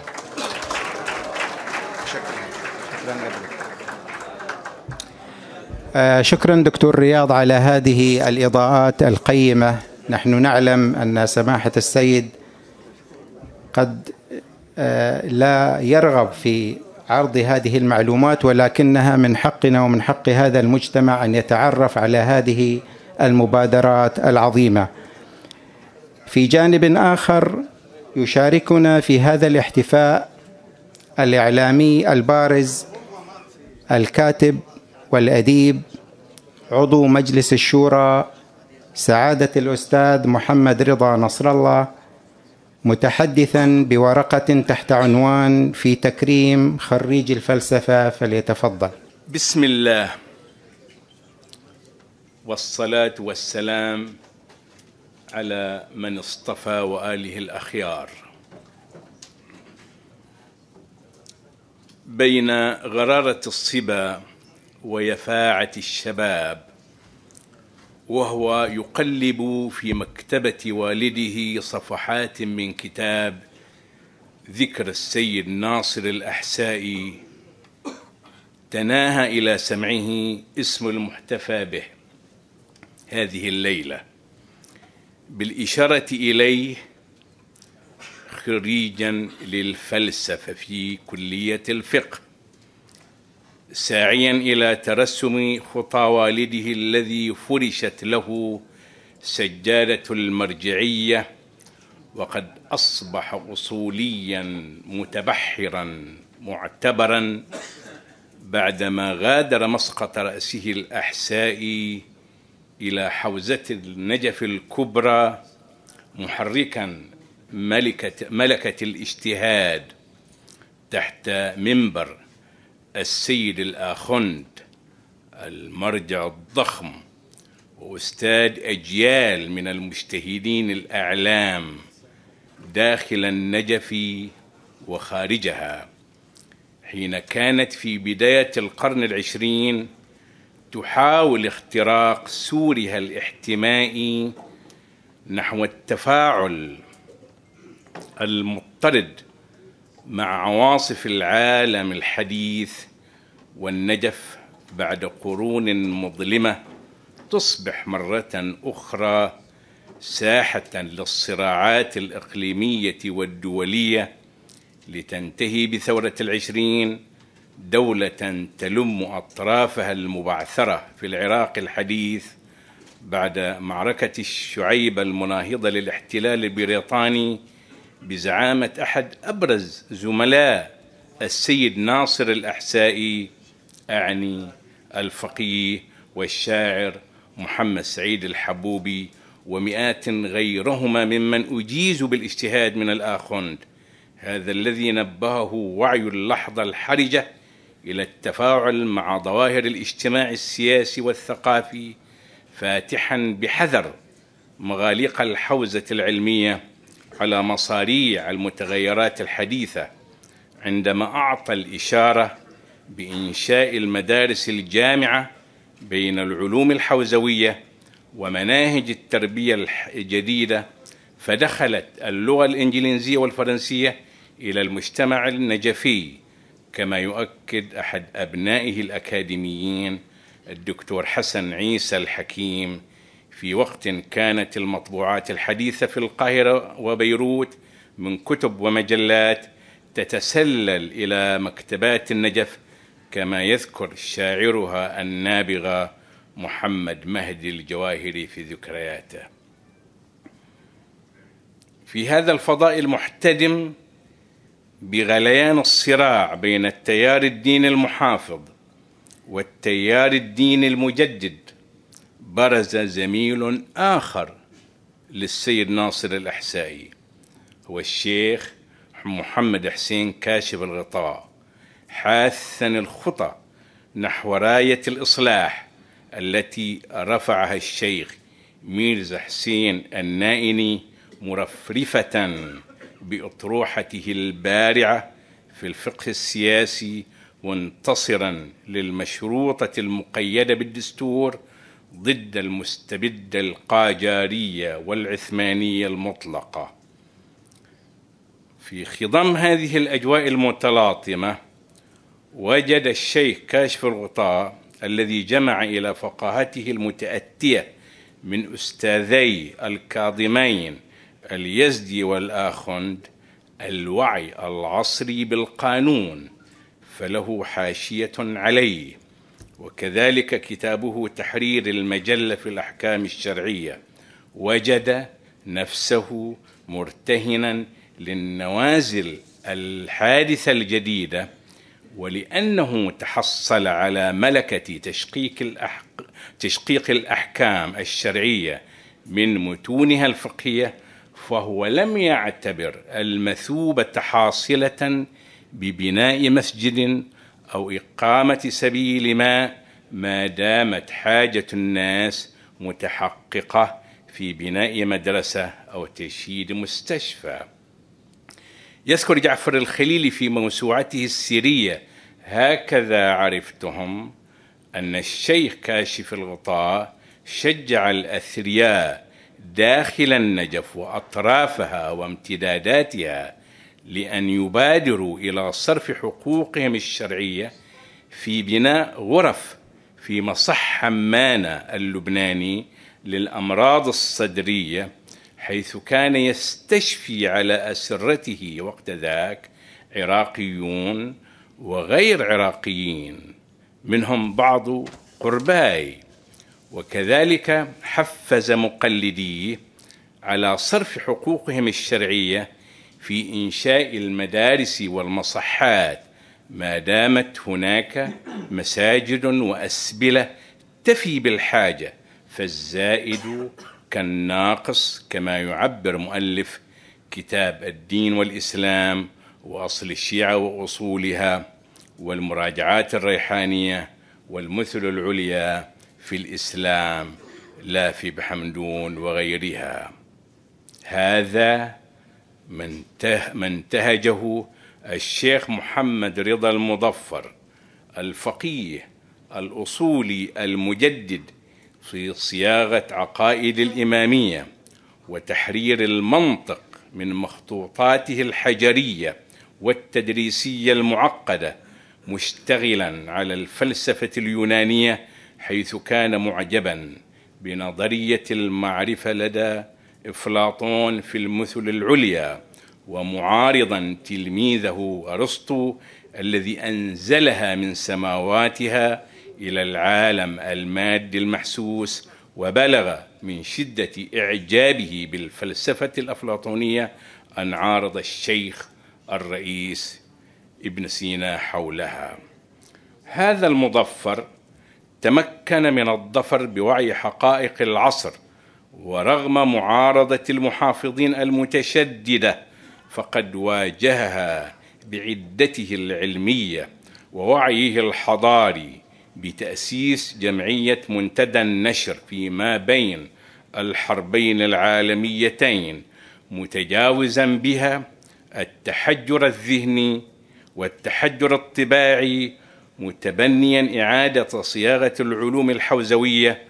آه، شكرا دكتور رياض على هذه الإضاءات القيمة. نحن نعلم أن سماحة السيد قد آه، لا يرغب في عرض هذه المعلومات ولكنها من حقنا ومن حق هذا المجتمع أن يتعرف على هذه المبادرات العظيمة. في جانب آخر يشاركنا في هذا الاحتفاء الإعلامي البارز الكاتب والأديب عضو مجلس الشورى سعادة الأستاذ محمد رضا نصر الله متحدثا بورقة تحت عنوان في تكريم خريج الفلسفة فليتفضل. بسم الله والصلاة والسلام على من اصطفى وآله الأخيار. بين غرارة الصبا ويفاعة الشباب وهو يقلب في مكتبة والده صفحات من كتاب ذكر السيد ناصر الأحسائي تناهى إلى سمعه اسم المحتفى به هذه الليلة. بالإشارة إليه خريجا للفلسفة في كلية الفقه. ساعيا إلى ترسم خطى والده الذي فرشت له سجادة المرجعية وقد أصبح أصوليا متبحرا معتبرا بعدما غادر مسقط رأسه الأحسائي إلى حوزة النجف الكبرى محركا ملكة, ملكة الاجتهاد تحت منبر. السيد الآخند المرجع الضخم وأستاذ أجيال من المجتهدين الأعلام داخل النجف وخارجها. حين كانت في بداية القرن العشرين تحاول اختراق سورها الاحتمائي نحو التفاعل المضطرد مع عواصف العالم الحديث والنجف بعد قرون مظلمة تصبح مرة أخرى ساحة للصراعات الإقليمية والدولية لتنتهي بثورة العشرين دولة تلم أطرافها المبعثرة في العراق الحديث بعد معركة الشعيب المناهضة للاحتلال البريطاني بزعامة أحد أبرز زملاء السيد ناصر الأحسائي أعني الفقيه والشاعر محمد سعيد الحبوبي ومئات غيرهما ممن أجيزوا بالاجتهاد من الآخند هذا الذي نبهه وعي اللحظة الحرجة إلى التفاعل مع ظواهر الاجتماع السياسي والثقافي فاتحا بحذر مغاليق الحوزة العلمية على مصاريع المتغيرات الحديثة عندما أعطى الإشارة بإنشاء المدارس الجامعة بين العلوم الحوزوية ومناهج التربية الجديدة فدخلت اللغة الإنجليزية والفرنسية إلى المجتمع النجفي كما يؤكد أحد أبنائه الأكاديميين الدكتور حسن عيسى الحكيم في وقت كانت المطبوعات الحديثة في القاهرة وبيروت من كتب ومجلات تتسلل إلى مكتبات النجف كما يذكر شاعرها النابغة محمد مهدي الجواهري في ذكرياته. في هذا الفضاء المحتدم بغليان الصراع بين التيار الديني المحافظ والتيار الديني المجدد برز زميل آخر للسيد ناصر الأحسائي. هو الشيخ محمد حسين كاشف الغطاء حاثا الخطى نحو راية الإصلاح التي رفعها الشيخ ميرزا حسين النائني مرفرفة بأطروحته البارعة في الفقه السياسي منتصرا للمشروطة المقيدة بالدستور ضد المستبدة القاجارية والعثمانية المطلقة. في خضم هذه الأجواء المتلاطمة وجد الشيخ كاشف الغطاء الذي جمع إلى فقاهته المتأتية من أستاذي الكاظمين اليزدي والآخند الوعي العصري بالقانون فله حاشية عليه. وكذلك كتابه تحرير المجلة في الأحكام الشرعية. وجد نفسه مرتهنا للنوازل الحادثة الجديدة ولأنه تحصل على ملكة تشقيق, الأحق تشقيق الأحكام الشرعية من متونها الفقهية فهو لم يعتبر المثوبة حاصلة ببناء مسجد أو إقامة سبيل ما ما دامت حاجة الناس متحققة في بناء مدرسة أو تشييد مستشفى. يذكر جعفر الخليلي في موسوعته السيرية هكذا عرفتهم أن الشيخ كاشف الغطاء شجع الأثرياء داخل النجف وأطرافها وامتداداتها لأن يبادروا إلى صرف حقوقهم الشرعية في بناء غرف في مصح حمانة اللبناني للأمراض الصدرية حيث كان يستشفي على أسرته وقت ذاك عراقيون وغير عراقيين منهم بعض قرباي. وكذلك حفز مقلديه على صرف حقوقهم الشرعية في إنشاء المدارس والمصحات. ما دامت هناك مساجد وأسبلة تفي بالحاجة فالزائد كالناقص كما يعبر مؤلف كتاب الدين والإسلام وأصل الشيعة وأصولها والمراجعات الريحانية والمثل العليا في الإسلام لا في بحمدون وغيرها. هذا من انتهجه الشيخ محمد رضا المظفر الفقيه الاصولي المجدد في صياغة عقائد الإمامية وتحرير المنطق من مخطوطاته الحجرية والتدريسية المعقدة مشتغلا على الفلسفة اليونانية حيث كان معجبا بنظرية المعرفة لدى إفلاطون في المثل العليا ومعارضا تلميذه أرسطو الذي أنزلها من سماواتها إلى العالم المادي المحسوس وبلغ من شدة إعجابه بالفلسفة الأفلاطونية أن عارض الشيخ الرئيس ابن سينا حولها. هذا المظفر تمكن من الظفر بوعي حقائق العصر ورغم معارضة المحافظين المتشددة فقد واجهها بعدته العلمية ووعيه الحضاري بتأسيس جمعية منتدى النشر فيما بين الحربين العالميتين متجاوزا بها التحجر الذهني والتحجر الطباعي متبنيا إعادة صياغة العلوم الحوزوية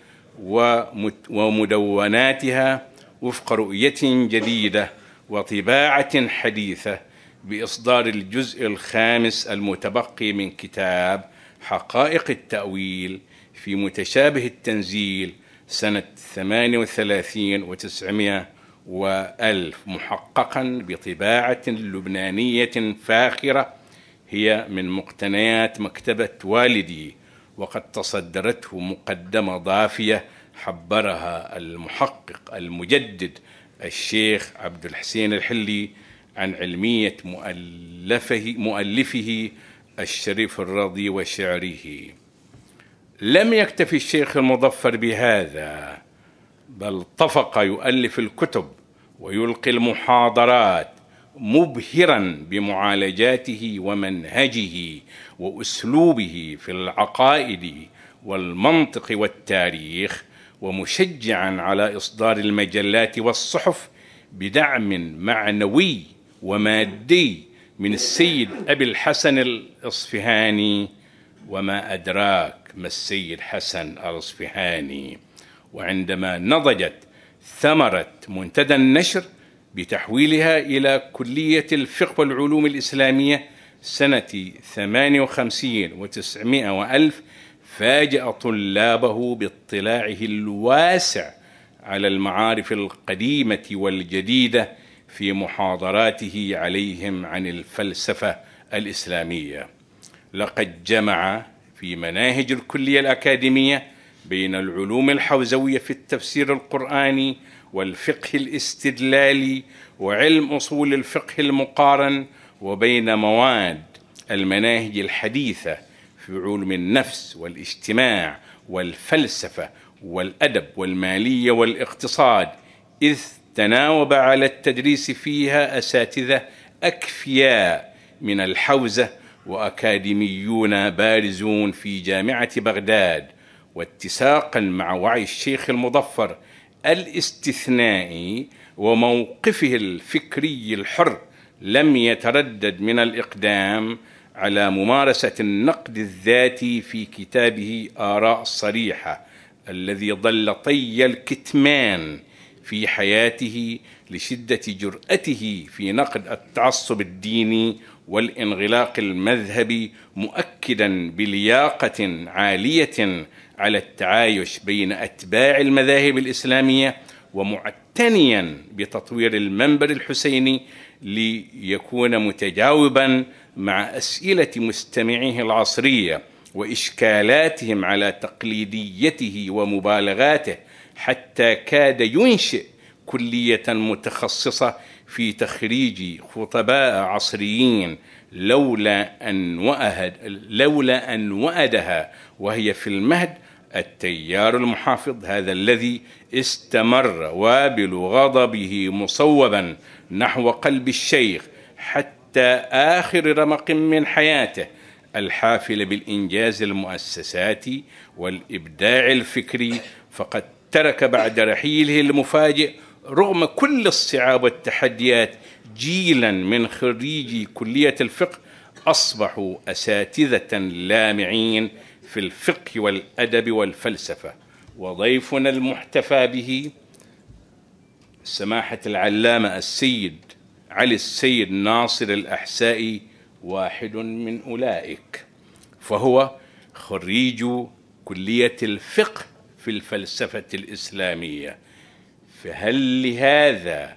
ومدوناتها وفق رؤية جديدة وطباعة حديثة بإصدار الجزء الخامس المتبقي من كتاب حقائق التأويل في متشابه التنزيل سنة 38 وتسعمائه وألف محققا بطباعة لبنانية فاخرة هي من مقتنيات مكتبة والدي. وقد تصدرته مقدمة ضافية حبرها المحقق المجدد الشيخ عبد الحسين الحلي عن علمية مؤلفه, مؤلفه الشريف الرضي وشعره. لم يكتفي الشيخ المظفر بهذا بل طفق يؤلف الكتب ويلقي المحاضرات مبهرا بمعالجاته ومنهجه وأسلوبه في العقائد والمنطق والتاريخ ومشجعا على إصدار المجلات والصحف بدعم معنوي ومادي من السيد أبي الحسن الإصفهاني. وما أدراك ما السيد حسن الإصفهاني؟ وعندما نضجت ثمرة منتدى النشر بتحويلها إلى كلية الفقه والعلوم الإسلامية سنة 58 وتسعمائة وألف فاجأ طلابه باطلاعه الواسع على المعارف القديمة والجديدة في محاضراته عليهم عن الفلسفة الإسلامية. لقد جمع في مناهج الكلية الأكاديمية بين العلوم الحوزوية في التفسير القرآني والفقه الاستدلالي وعلم أصول الفقه المقارن وبين مواد المناهج الحديثة في علوم النفس والاجتماع والفلسفة والأدب والمالية والاقتصاد إذ تناوب على التدريس فيها أساتذة أكفياء من الحوزة وأكاديميون بارزون في جامعة بغداد واتساقا مع وعي الشيخ المظفر الاستثنائي وموقفه الفكري الحر لم يتردد من الإقدام على ممارسة النقد الذاتي في كتابه آراء صريحه الذي ظل طي الكتمان في حياته لشدة جرأته في نقد التعصب الديني والانغلاق المذهبي مؤكدا بلياقة عالية على التعايش بين أتباع المذاهب الإسلامية ومعتنيا بتطوير المنبر الحسيني ليكون متجاوبا مع أسئلة مستمعيه العصرية وإشكالاتهم على تقليديته ومبالغاته حتى كاد ينشئ كلية متخصصة في تخريج خطباء عصريين لولا أن وأهد لولا أن وأدها وهي في المهد التيار المحافظ هذا الذي استمر وابل غضبه مصوبا نحو قلب الشيخ حتى آخر رمق من حياته الحافل بالإنجاز المؤسساتي والإبداع الفكري فقد ترك بعد رحيله المفاجئ رغم كل الصعاب والتحديات جيلا من خريجي كلية الفقه أصبحوا أساتذة لامعين في الفقه والأدب والفلسفة وضيفنا المحتفى به سماحة العلامة السيد علي السيد ناصر الأحسائي واحد من أولئك فهو خريج كلية الفقه في الفلسفة الإسلامية. فهل لهذا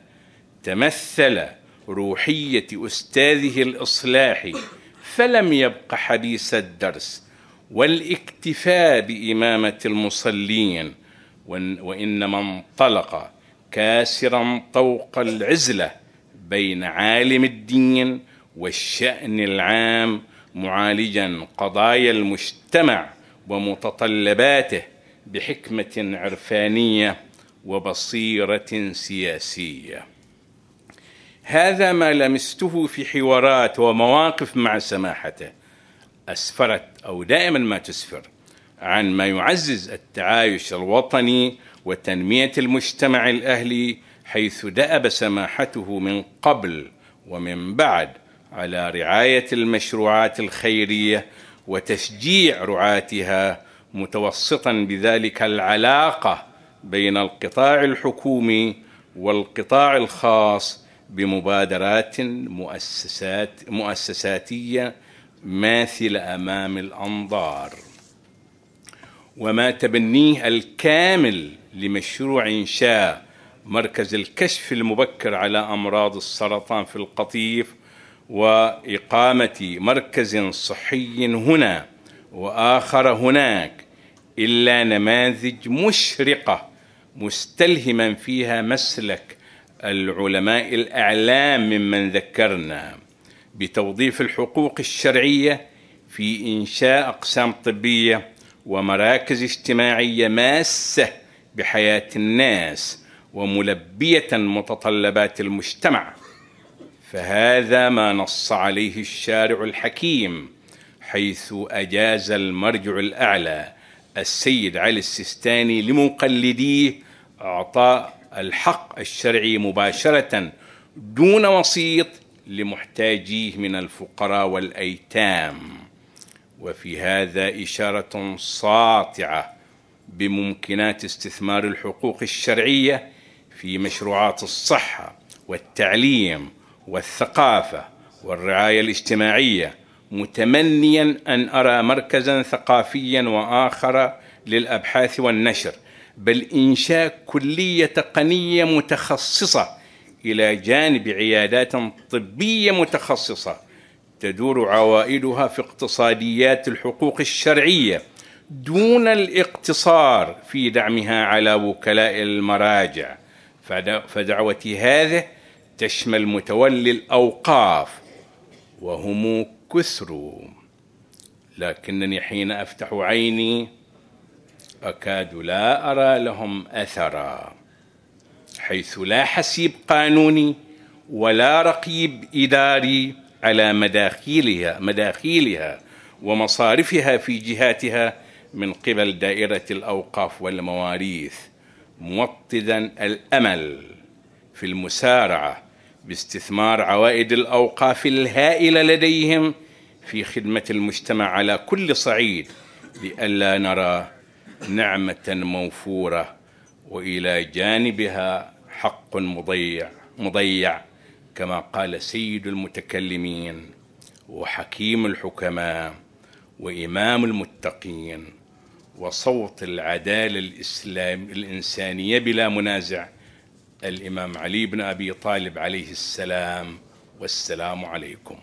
تمثل روحية أستاذه الإصلاحي؟ فلم يبق حديث الدرس. والاكتفاء بإمامة المصلين وإنما انطلق كاسرا طوق العزلة بين عالم الدين والشأن العام معالجا قضايا المجتمع ومتطلباته بحكمة عرفانية وبصيرة سياسية. هذا ما لمسته في حوارات ومواقف مع سماحته. أسفرت أو دائما ما تسفر عن ما يعزز التعايش الوطني وتنمية المجتمع الأهلي حيث دأب سماحته من قبل ومن بعد على رعاية المشروعات الخيرية وتشجيع رعاتها متوسطا بذلك العلاقة بين القطاع الحكومي والقطاع الخاص بمبادرات مؤسسات مؤسساتية ماثله أمام الأنظار وما تبنيه الكامل لمشروع انشاء مركز الكشف المبكر على أمراض السرطان في القطيف وإقامة مركز صحي هنا وآخر هناك إلا نماذج مشرقة مستلهما فيها مسلك العلماء الأعلام ممن ذكرنا. بتوظيف الحقوق الشرعية في إنشاء أقسام طبية ومراكز اجتماعية ماسة بحياة الناس وملبية متطلبات المجتمع. فهذا ما نص عليه الشارع الحكيم حيث أجاز المرجع الأعلى السيد علي السيستاني لمقلديه أعطاء الحق الشرعي مباشرة دون وسيط لمحتاجيه من الفقراء والأيتام. وفي هذا إشارة ساطعة بممكنات استثمار الحقوق الشرعية في مشروعات الصحة والتعليم والثقافة والرعاية الاجتماعية متمنيا أن أرى مركزا ثقافيا وآخر للأبحاث والنشر بل إنشاء كلية تقنيه متخصصة إلى جانب عيادات طبية متخصصة تدور عوائدها في اقتصاديات الحقوق الشرعية دون الاقتصار في دعمها على وكلاء المراجع. فدعوتي هذه تشمل متولي الأوقاف وهم كثر لكنني حين أفتح عيني أكاد لا أرى لهم أثرا. حيث لا حسيب قانوني ولا رقيب إداري على مداخيلها مداخيلها ومصارفها في جهاتها من قبل دائرة الأوقاف والمواريث موطدا الأمل في المسارعة باستثمار عوائد الأوقاف الهائلة لديهم في خدمة المجتمع على كل صعيد لئلا نرى نعمة موفورة وإلى جانبها حق مضيع مضيع كما قال سيد المتكلمين وحكيم الحكماء وإمام المتقين وصوت العدالة الإسلام الإنسانية بلا منازع الإمام علي بن أبي طالب عليه السلام والسلام عليكم.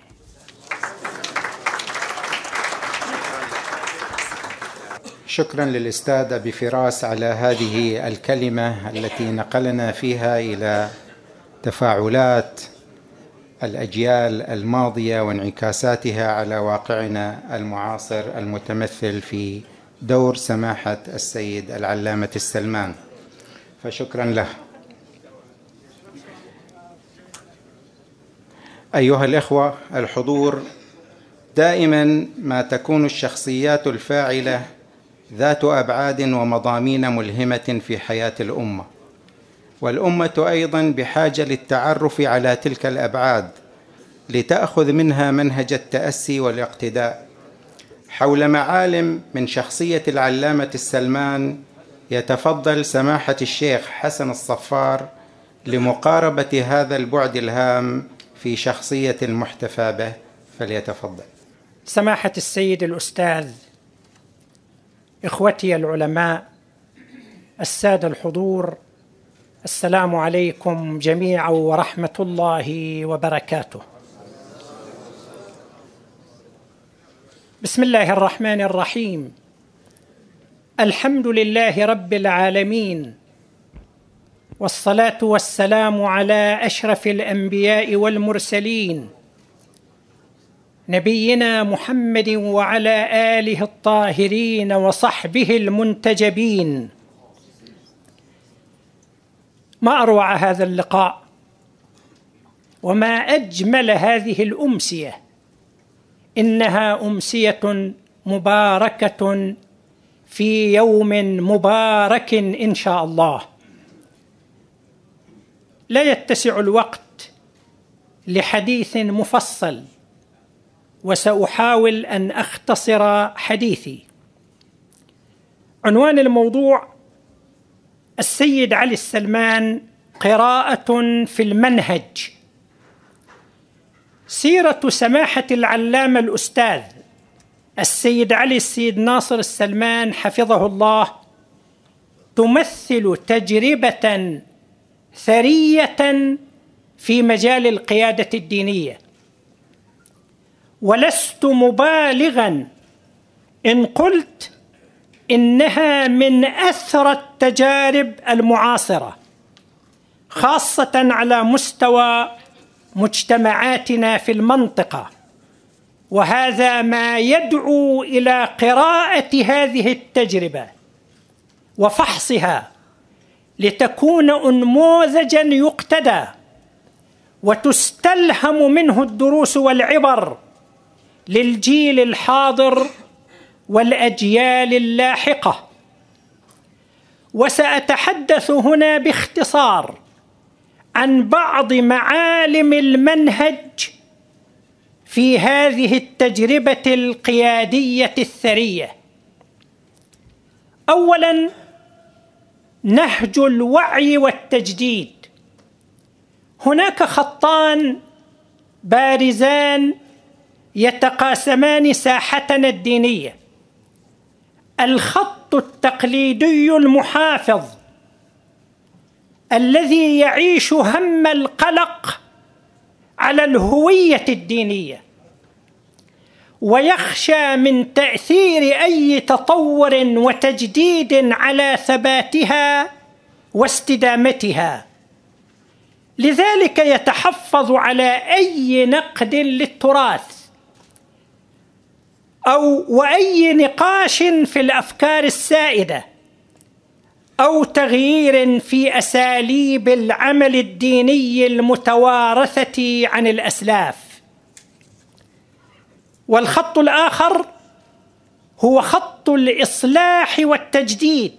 شكرا للأستاذ أبي فراس على هذه الكلمة التي نقلنا فيها إلى تفاعلات الأجيال الماضية وانعكاساتها على واقعنا المعاصر المتمثل في دور سماحة السيد العلامة السلمان. فشكرا له. أيها الإخوة الحضور دائما ما تكون الشخصيات الفاعلة ذات أبعاد ومضامين ملهمة في حياة الأمة. والأمة أيضا بحاجة للتعرف على تلك الأبعاد لتأخذ منها منهج التأسي والاقتداء. حول معالم من شخصية العلامة السلمان يتفضل سماحة الشيخ حسن الصفار لمقاربة هذا البعد الهام في شخصية المحتفى به. فليتفضل. سماحة السيد الأستاذ إخوتي العلماء السادة الحضور السلام عليكم جميعا ورحمة الله وبركاته. بسم الله الرحمن الرحيم. الحمد لله رب العالمين والصلاة والسلام على أشرف الأنبياء والمرسلين نبينا محمد وعلى آله الطاهرين وصحبه المنتجبين. ما أروع هذا اللقاء وما أجمل هذه الأمسية؟ إنها أمسية مباركة في يوم مبارك إن شاء الله. لا يتسع الوقت لحديث مفصل. وسأحاول أن أختصر حديثي. عنوان الموضوع السيد علي السلمان قراءة في المنهج. سيرة سماحة العلامة الأستاذ السيد علي السيد ناصر السلمان حفظه الله تمثل تجربة ثرية في مجال القيادة الدينية. ولست مبالغا. إن قلت إنها من اثرى التجارب المعاصرة خاصة على مستوى مجتمعاتنا في المنطقة. وهذا ما يدعو إلى قراءة هذه التجربة وفحصها لتكون انموذجا يقتدى وتستلهم منه الدروس والعبر للجيل الحاضر والأجيال اللاحقة. وسأتحدث هنا باختصار عن بعض معالم المنهج في هذه التجربة القيادية الثرية. اولا نهج الوعي والتجديد. هناك خطان بارزان يتقاسمان ساحتنا الدينية. الخط التقليدي المحافظ الذي يعيش هم القلق على الهوية الدينية ويخشى من تأثير أي تطور وتجديد على ثباتها واستدامتها. لذلك يتحفظ على أي نقد للتراث. أو وأي نقاش في الأفكار السائدة أو تغيير في أساليب العمل الديني المتوارثة عن الأسلاف. والخط الآخر هو خط الإصلاح والتجديد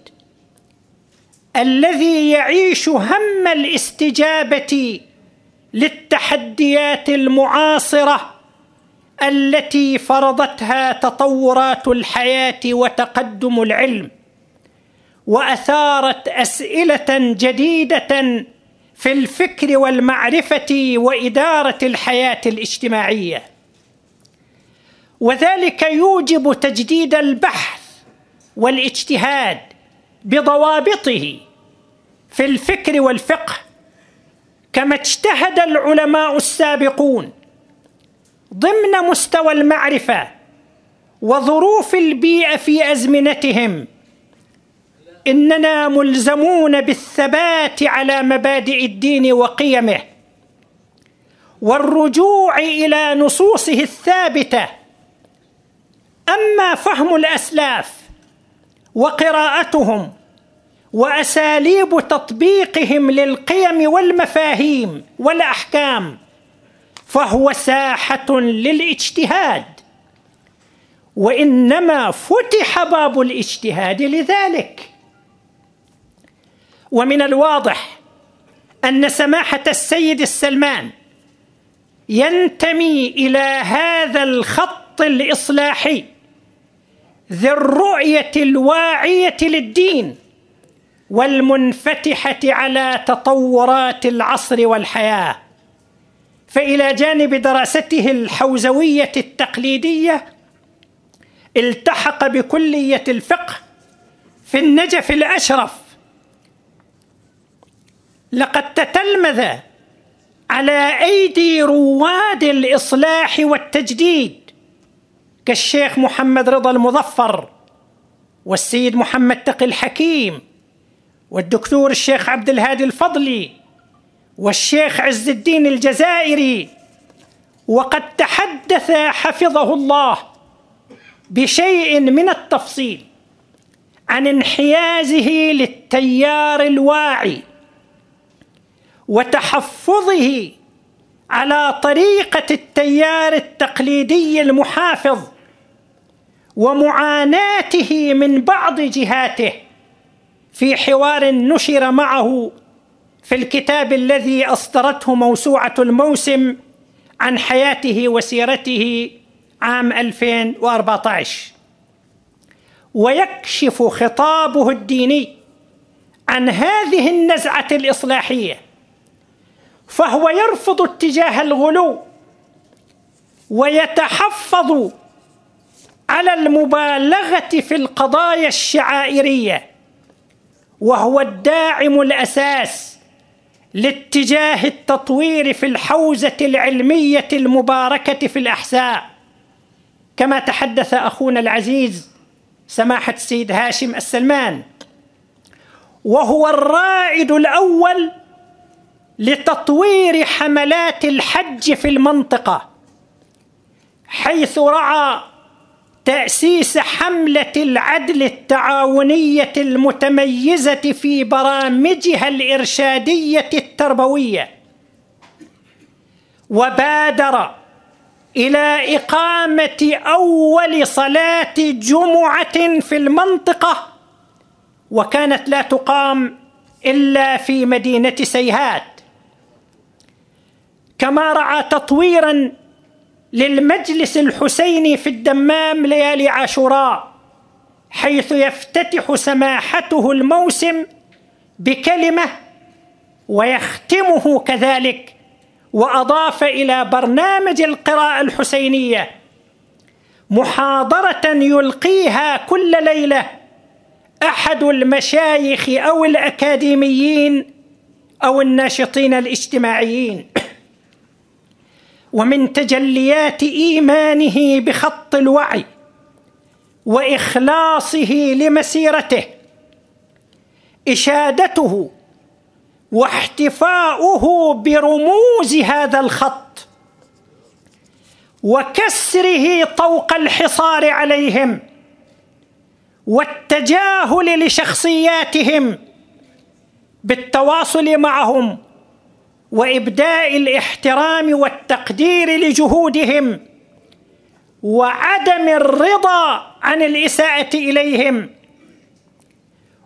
الذي يعيش هم الاستجابة للتحديات المعاصرة التي فرضتها تطورات الحياة وتقدم العلم وأثارت أسئلة جديدة في الفكر والمعرفة وإدارة الحياة الاجتماعية. وذلك يوجب تجديد البحث والاجتهاد بضوابطه في الفكر والفقه كما اجتهد العلماء السابقون. ضمن مستوى المعرفة وظروف البيئه في أزمنتهم. إننا ملزمون بالثبات على مبادئ الدين وقيمه والرجوع إلى نصوصه الثابتة. أما فهم الأسلاف وقراءتهم وأساليب تطبيقهم للقيم والمفاهيم والأحكام فهو ساحة للاجتهاد. وإنما فتح باب الاجتهاد لذلك. ومن الواضح أن سماحة السيد السلمان ينتمي إلى هذا الخط الإصلاحي ذي الرؤية الواعية للدين والمنفتحة على تطورات العصر والحياة. فإلى جانب دراسته الحوزوية التقليدية التحق بكلية الفقه في النجف الأشرف. لقد تتلمذ على أيدي رواد الإصلاح والتجديد كالشيخ محمد رضا المظفر والسيد محمد تقي الحكيم والدكتور الشيخ عبد الهادي الفضلي. والشيخ عز الدين الجزائري وقد تحدث حفظه الله بشيء من التفصيل عن انحيازه للتيار الواعي وتحفظه على طريقة التيار التقليدي المحافظ ومعاناته من بعض جهاته في حوار نشر معه في الكتاب الذي أصدرته موسوعة الموسم عن حياته وسيرته عام 2014 ويكشف خطابه الديني عن هذه النزعة الإصلاحية فهو يرفض اتجاه الغلو ويتحفظ على المبالغة في القضايا الشعائرية وهو الداعم الأساس لاتجاه التطوير في الحوزة العلمية المباركة في الاحساء كما تحدث أخونا العزيز سماحة السيد هاشم السلمان وهو الرائد الأول لتطوير حملات الحج في المنطقة حيث رعى تأسيس حملة العدل التعاونية المتميزة في برامجها الإرشادية التربوية. وبادر إلى إقامة أول صلاة جمعة في المنطقة وكانت لا تقام إلا في مدينة سيهات. كما رعى تطويرا للمجلس الحسيني في الدمام ليالي عاشوراء حيث يفتتح سماحته الموسم بكلمة ويختمه كذلك وأضاف إلى برنامج القراءة الحسينية محاضرة يلقيها كل ليلة أحد المشايخ أو الأكاديميين أو الناشطين الاجتماعيين. ومن تجليات إيمانه بخط الوعي وإخلاصه لمسيرته إشادته واحتفاؤه برموز هذا الخط وكسره طوق الحصار عليهم والتجاهل لشخصياتهم بالتواصل معهم وإبداء الاحترام والتقدير لجهودهم وعدم الرضا عن الإساءة إليهم.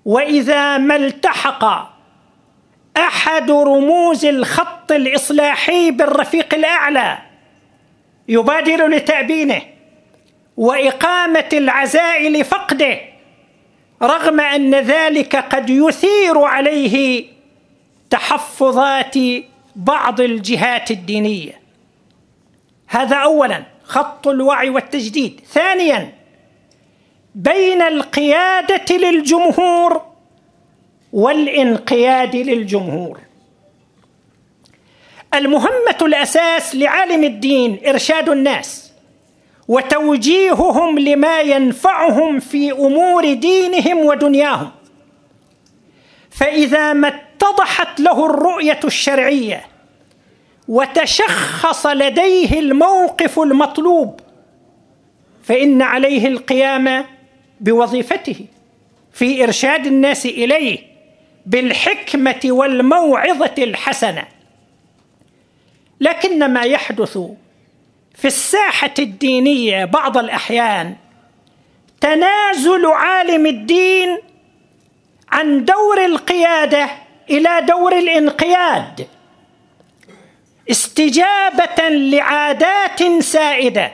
وإذا ما التحق أحد رموز الخط الإصلاحي بالرفيق الأعلى يبادر لتأبينه وإقامة العزاء لفقده رغم أن ذلك قد يثير عليه تحفظات بعض الجهات الدينية. هذا اولا خط الوعي والتجديد. ثانيا بين القيادة للجمهور والانقياد للجمهور. المهمة الأساس لعالم الدين إرشاد الناس وتوجيههم لما ينفعهم في أمور دينهم ودنياهم. فإذا ما اتضحت له الرؤية الشرعية وتشخص لديه الموقف المطلوب فإن عليه القيام بوظيفته في إرشاد الناس إليه بالحكمة والموعظة الحسنة. لكن ما يحدث في الساحة الدينية بعض الأحيان تنازل عالم الدين عن دور القيادة إلى دور الانقياد استجابة لعادات سائدة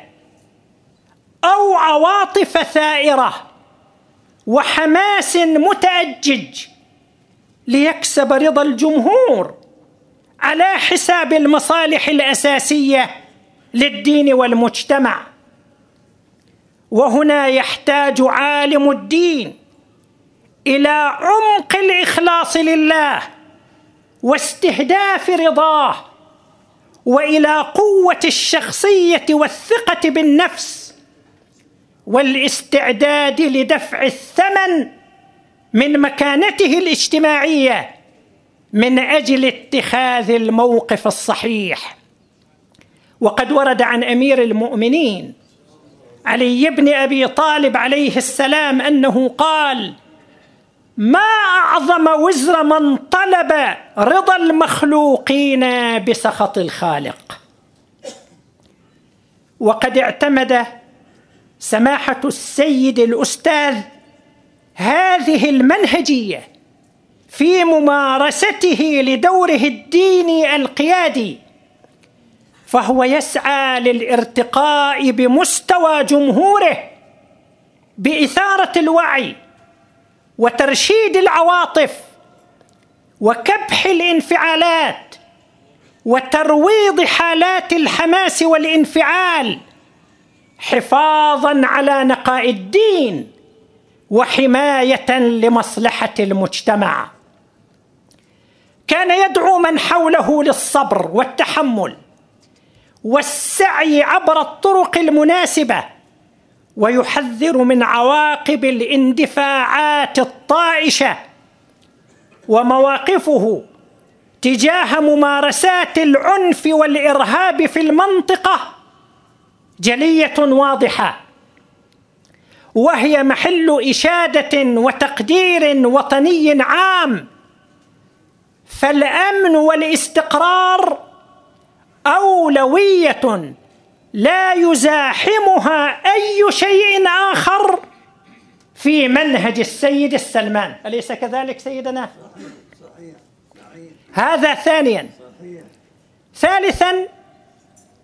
أو عواطف ثائرة وحماس متأجج ليكسب رضا الجمهور على حساب المصالح الأساسية للدين والمجتمع. وهنا يحتاج عالم الدين إلى عمق الإخلاص لله واستهداف رضاه وإلى قوة الشخصية والثقة بالنفس والاستعداد لدفع الثمن من مكانته الاجتماعية من أجل اتخاذ الموقف الصحيح. وقد ورد عن أمير المؤمنين علي بن أبي طالب عليه السلام أنه قال ما أعظم وزر من طلب رضا المخلوقين بسخط الخالق؟ وقد اعتمد سماحة السيد الأستاذ هذه المنهجية في ممارسته لدوره الديني القيادي فهو يسعى للارتقاء بمستوى جمهوره بإثارة الوعي وترشيد العواطف وكبح الانفعالات وترويض حالات الحماس والانفعال حفاظا على نقاء الدين وحماية لمصلحة المجتمع. كان يدعو من حوله للصبر والتحمل والسعي عبر الطرق المناسبة ويحذر من عواقب الاندفاعات الطائشة ومواقفه تجاه ممارسات العنف والإرهاب في المنطقة جلية واضحة وهي محل إشادة وتقدير وطني عام. فالأمن والاستقرار أولوية لا يزاحمها أي شيء آخر في منهج السيد السلمان أليس كذلك سيدنا؟ هذا ثانيا. ثالثا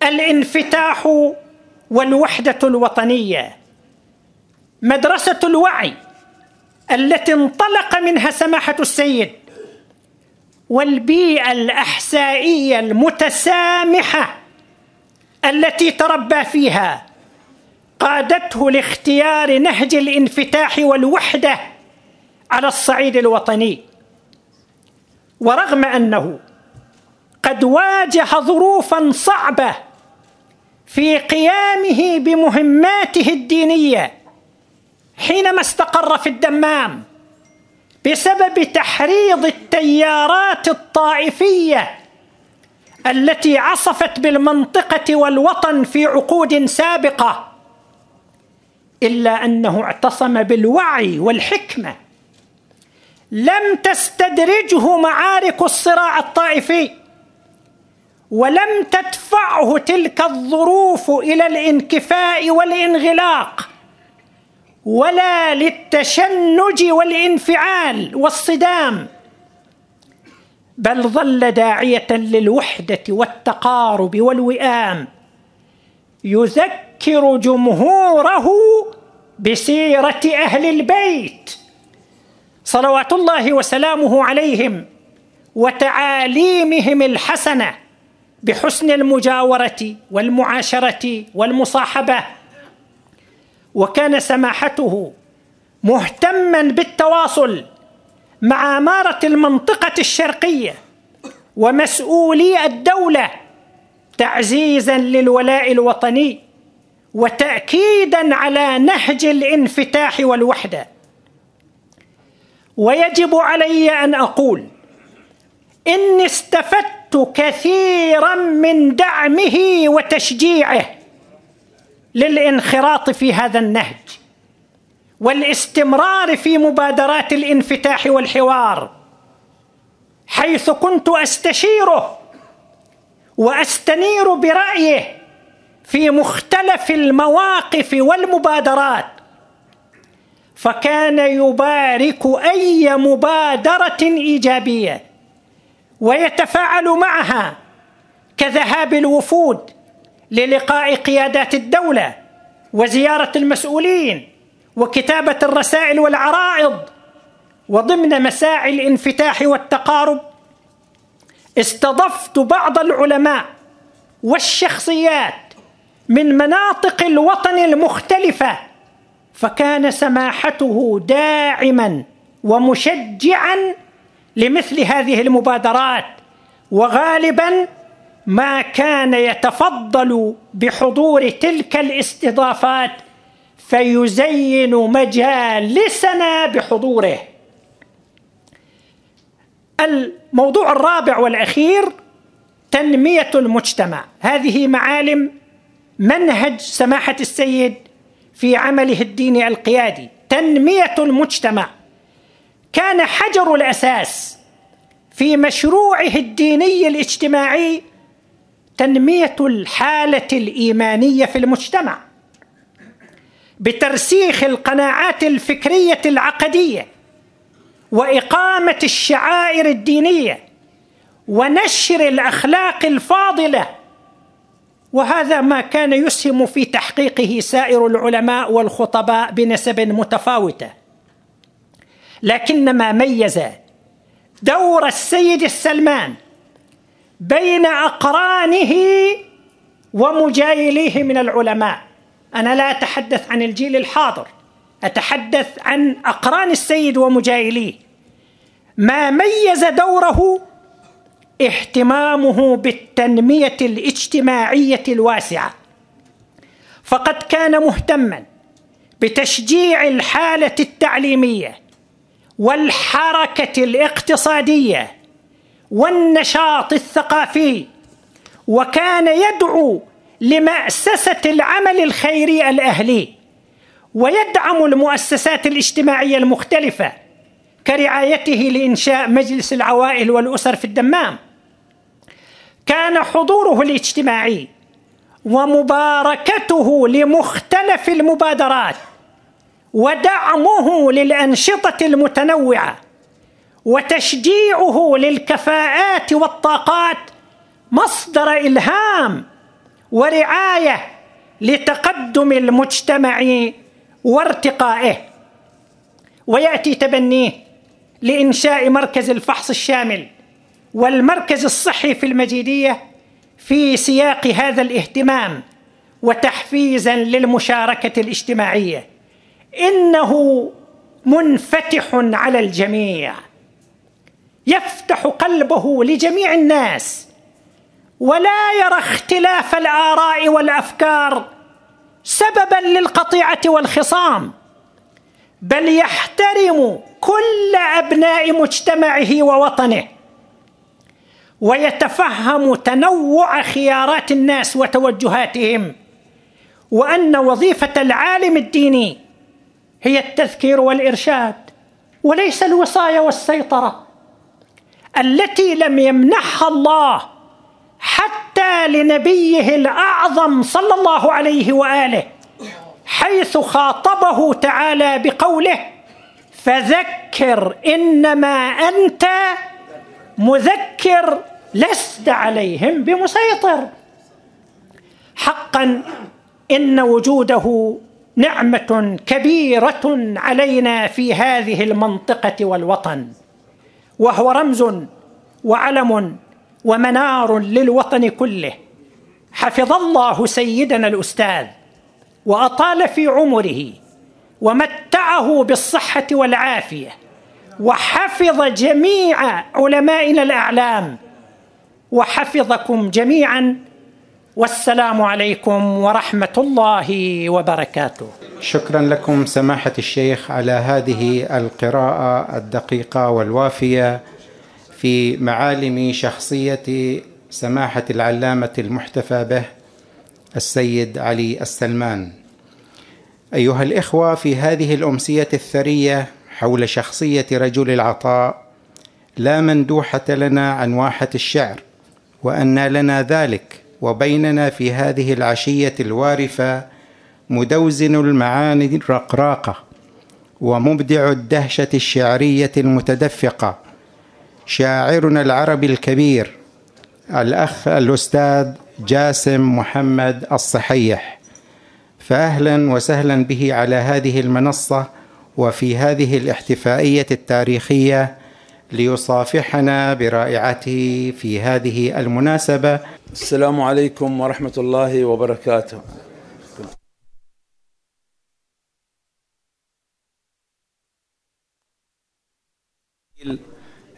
الانفتاح والوحدة الوطنية. مدرسة الوعي التي انطلق منها سماحة السيد والبيئة الأحسائية المتسامحة التي تربى فيها قادته لاختيار نهج الانفتاح والوحدة على الصعيد الوطني. ورغم أنه قد واجه ظروفا صعبة في قيامه بمهماته الدينية حينما استقر في الدمام بسبب تحريض التيارات الطائفية التي عصفت بالمنطقة والوطن في عقود سابقة إلا أنه اعتصم بالوعي والحكمة. لم تستدرجه معارك الصراع الطائفي ولم تدفعه تلك الظروف إلى الانكفاء والانغلاق ولا للتشنج والانفعال والصدام. بل ظل داعية للوحدة والتقارب والوئام. يذكر جمهوره بسيرة أهل البيت. صلوات الله وسلامه عليهم وتعاليمهم الحسنة بحسن المجاورة والمعاشرة والمصاحبة. وكان سماحته مهتما بالتواصل مع أمارة المنطقة الشرقية ومسؤولي الدولة تعزيزا للولاء الوطني وتاكيدا على نهج الانفتاح والوحدة. ويجب علي أن أقول إني استفدت كثيرا من دعمه وتشجيعه للانخراط في هذا النهج. والاستمرار في مبادرات الانفتاح والحوار حيث كنت أستشيره وأستنير برأيه في مختلف المواقف والمبادرات فكان يبارك أي مبادرة إيجابية ويتفاعل معها كذهاب الوفود للقاء قيادات الدولة وزيارة المسؤولين. وكتابة الرسائل والعرائض وضمن مساعي الانفتاح والتقارب استضفت بعض العلماء والشخصيات من مناطق الوطن المختلفة فكان سماحته داعما ومشجعا لمثل هذه المبادرات وغالبا ما كان يتفضل بحضور تلك الاستضافات فيزين مجالسنا بحضوره. الموضوع الرابع والأخير تنمية المجتمع. هذه معالم منهج سماحة السيد في عمله الديني القيادي. تنمية المجتمع. كان حجر الأساس في مشروعه الديني الاجتماعي تنمية الحالة الإيمانية في المجتمع. بترسيخ القناعات الفكرية العقدية وإقامة الشعائر الدينية ونشر الأخلاق الفاضلة. وهذا ما كان يسهم في تحقيقه سائر العلماء والخطباء بنسب متفاوتة. لكن ما ميز دور السيد السلمان بين أقرانه ومجايليه من العلماء. أنا لا أتحدث عن الجيل الحاضر أتحدث عن أقران السيد ومجايليه. ما ميز دوره اهتمامه بالتنمية الاجتماعية الواسعة. فقد كان مهتما بتشجيع الحالة التعليمية والحركة الاقتصادية والنشاط الثقافي وكان يدعو لمأسسة العمل الخيري الأهلي ويدعم المؤسسات الاجتماعية المختلفة كرعايته لإنشاء مجلس العوائل والأسر في الدمام. كان حضوره الاجتماعي ومباركته لمختلف المبادرات ودعمه للأنشطة المتنوعة وتشجيعه للكفاءات والطاقات مصدر إلهام ورعاية لتقدم المجتمع وارتقائه. ويأتي تبنيه لإنشاء مركز الفحص الشامل والمركز الصحي في المجيدية في سياق هذا الاهتمام وتحفيزا للمشاركة الاجتماعية. إنه منفتح على الجميع. يفتح قلبه لجميع الناس ولا يرى اختلاف الآراء والأفكار سببا للقطيعة والخصام بل يحترم كل أبناء مجتمعه ووطنه ويتفهم تنوع خيارات الناس وتوجهاتهم وأن وظيفة العالم الديني هي التذكير والإرشاد وليس الوصايه والسيطرة التي لم يمنحها الله حتى لنبيه الأعظم صلى الله عليه وآله حيث خاطبه تعالى بقوله فذكر إنما أنت مذكر لست عليهم بمسيطر. حقا إن وجوده نعمة كبيرة علينا في هذه المنطقة والوطن وهو رمز وعلم ومنار للوطن كله. حفظ الله سيدنا الأستاذ وأطال في عمره ومتعه بالصحة والعافية وحفظ جميع علمائنا الأعلام وحفظكم جميعا. والسلام عليكم ورحمة الله وبركاته. شكرا لكم سماحة الشيخ على هذه القراءة الدقيقة والوافية. في معالم شخصية سماحة العلامة المحتفى به السيد علي السلمان. أيها الإخوة في هذه الأمسية الثرية حول شخصية رجل العطاء لا مندوحة لنا عن واحة الشعر وأن لنا ذلك وبيننا في هذه العشية الوارفة مدوزن المعاني الرقراقة ومبدع الدهشة الشعرية المتدفقة. شاعرنا العربي الكبير الأخ الأستاذ جاسم محمد الصحيح. فاهلا وسهلا به على هذه المنصة وفي هذه الاحتفائية التاريخية ليصافحنا برائعته في هذه المناسبة. السلام عليكم ورحمة الله وبركاته.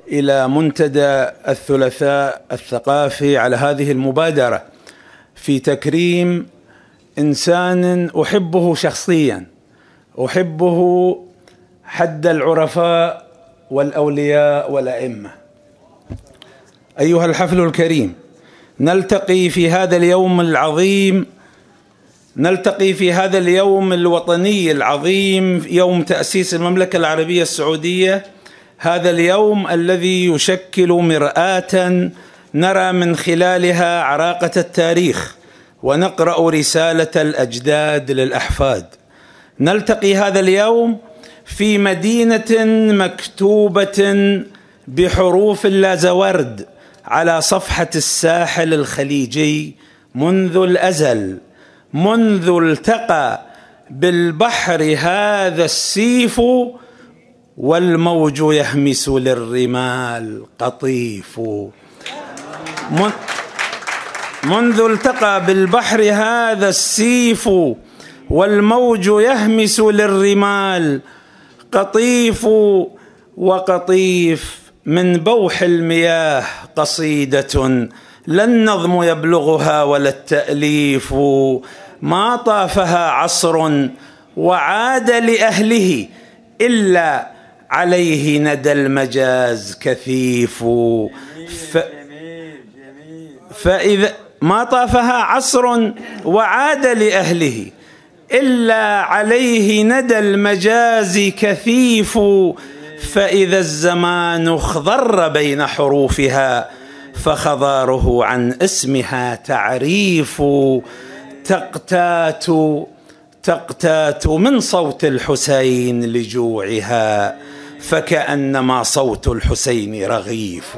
إلى منتدى الثلاثاء الثقافي على هذه المبادرة في تكريم إنسان أحبه شخصيا أحبه حد العرفاء والأولياء والأئمة. أيها الحفل الكريم نلتقي في هذا اليوم العظيم نلتقي في هذا اليوم الوطني العظيم يوم تأسيس المملكة العربية السعودية هذا اليوم الذي يشكل مرآة نرى من خلالها عراقة التاريخ ونقرأ رسالة الأجداد للأحفاد. نلتقي هذا اليوم في مدينة مكتوبة بحروف اللازورد على صفحة الساحل الخليجي منذ الأزل منذ التقى بالبحر هذا السيف والموج يهمس للرمال قطيف. منذ التقى بالبحر هذا السيف والموج يهمس للرمال قطيف وقطيف من بوح المياه قصيدة. لا النظم يبلغها ولا التأليف. ما طافها عصر وعاد لأهله إلا عليه ندى المجاز كثيف. ف فإذا ما طافها عصر وعاد لأهله إلا عليه ندى المجاز كثيف. فإذا الزمان اخضر بين حروفها فخضاره عن اسمها تعريف. تقتات تقتات من صوت الحسين لجوعها. فكأنما صوت الحسين رغيف.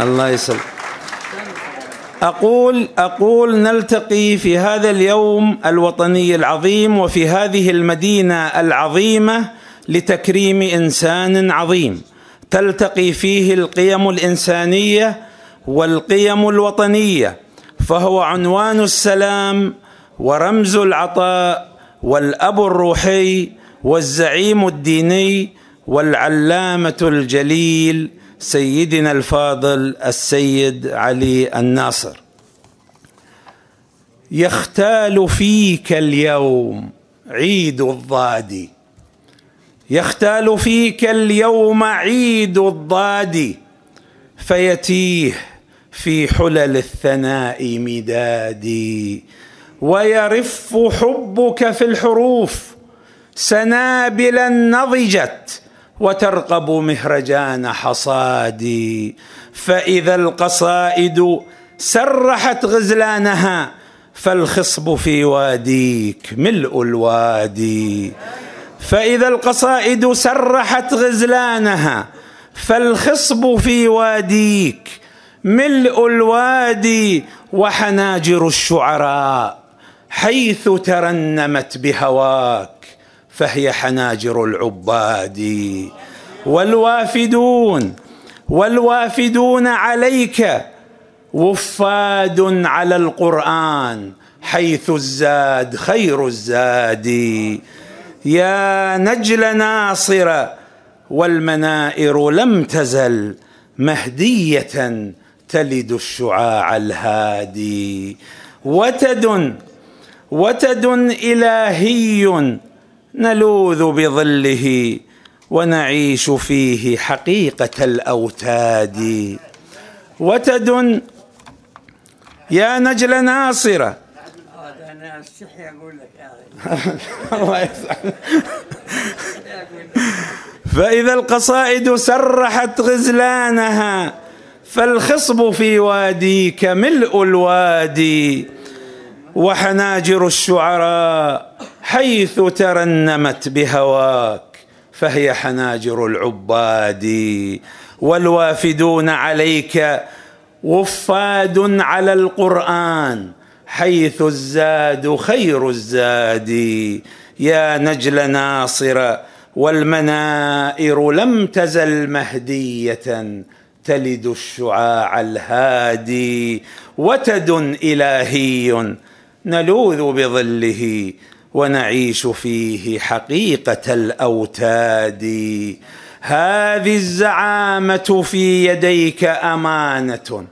الله يسلم. أقول أقول نلتقي في هذا اليوم الوطني العظيم وفي هذه المدينة العظيمة لتكريم إنسان عظيم. تلتقي فيه القيم الإنسانية والقيم الوطنية فهو عنوان السلام ورمز العطاء والأب الروحي والزعيم الديني والعلامة الجليل سيدنا الفاضل السيد علي الناصر. يختال فيك اليوم عيد الضاد يختال فيك اليوم عيد الضاد فيتيه في حلل الثناء مدادي. ويرف حبك في الحروف. سنابلا نضجت وترقب مهرجان حصادي. فإذا القصائد سرحت غزلانها فالخصب في واديك ملء الوادي. فإذا القصائد سرحت غزلانها فالخصب في واديك ملء الوادي وحناجر الشعراء حيث ترنمت بهواك. فهي حناجر العباد. والوافدون والوافدون عليك وفاد على القرآن حيث الزاد خير الزاد. يا نجل ناصر والمنائر لم تزل مهدية تلد الشعاع الهادي. وتد وتد إلهي نلوذ بظله ونعيش فيه حقيقة الأوتاد. وتد يا نجل ناصره أنا استحي أقول لك الله يسعدك فإذا القصائد سرحت غزلانها فالخصب في واديك ملء الوادي. وحناجر الشعراء حيث ترنمت بهواك فهي حناجر العباد. والوافدون عليك وفاد على القرآن حيث الزاد خير الزاد. يا نجل ناصر والمنائر لم تزل مهدية تلد الشعاع الهادي. وتد إلهي نلوذ بظله ونعيش فيه حقيقة الأوتاد. هذه الزعامة في يديك أمانة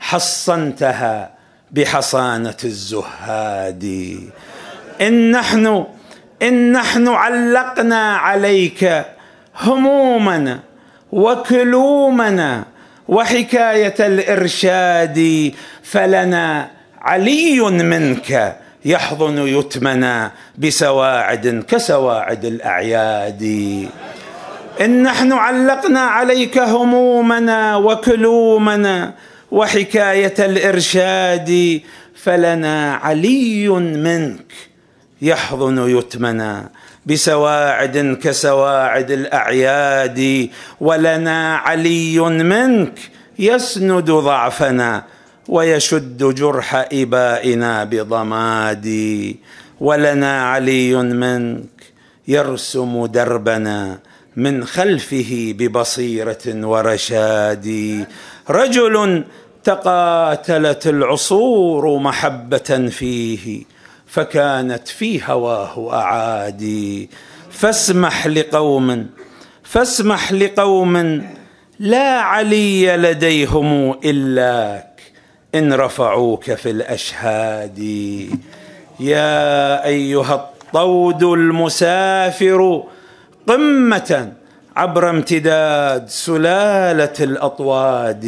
حصنتها بحصانة الزهاد. إن نحن إن نحن علقنا عليك همومنا وكلومنا وحكاية الإرشاد فلنا علي منك يحضن يتمنا بسواعد كسواعد الأعياد. إن نحن علقنا عليك همومنا وكلومنا وحكاية الإرشاد فلنا علي منك يحضن يتمنا بسواعد كسواعد الأعياد ولنا علي منك يسند ضعفنا ويشد جرح إبائنا بضماد ولنا علي منك يرسم دربنا من خلفه ببصيرة ورشاد. رجل تقاتلت العصور محبة فيه فكانت في هواه اعادي فاسمح لقوم فاسمح لقوم لا علي لديهم الاك إن رفعوك في الأشهاد. يا أيها الطود المسافر قمة عبر امتداد سلالة الأطواد.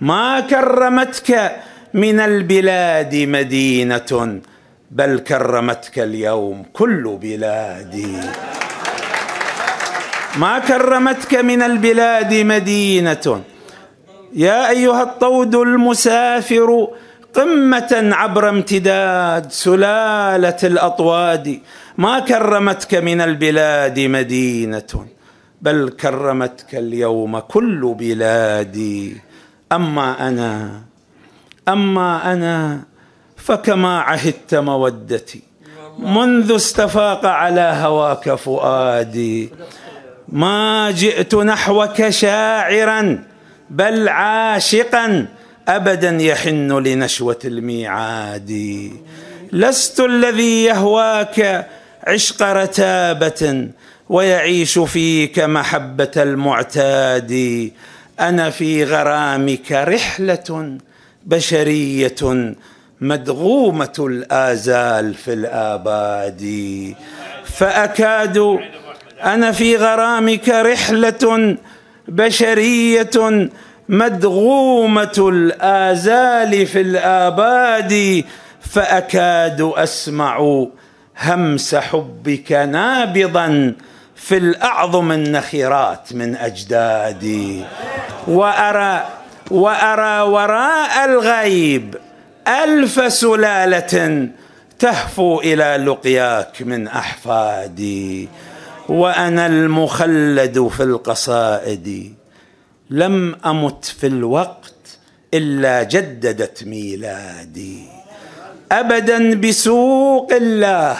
ما كرمتك من البلاد مدينة بل كرمتك اليوم كل بلادي ما كرمتك من البلاد مدينة يا أيها الطود المسافر قمة عبر امتداد سلالة الأطواد ما كرمتك من البلاد مدينة بل كرمتك اليوم كل بلادي أما أنا أما أنا فكما عهدت مودتي منذ استفاق على هواك فؤادي ما جئت نحوك شاعرا بل عاشقا ابدا يحن لنشوة الميعاد. لست الذي يهواك عشق رتابة ويعيش فيك محبة المعتاد. أنا في غرامك رحلة بشرية مدغومة الآزال في الآباد. فأكاد أنا في غرامك رحلة بشرية مدغومة الآزال في الآباد فأكاد أسمع همس حبك نابضا في الأعظم النخرات من اجدادي وأرى وأرى وراء الغيب ألف سلالة تهفو إلى لقياك من أحفادي. وأنا المخلد في القصائد. لم أمت في الوقت إلا جددت ميلادي. أبدا بسوق الله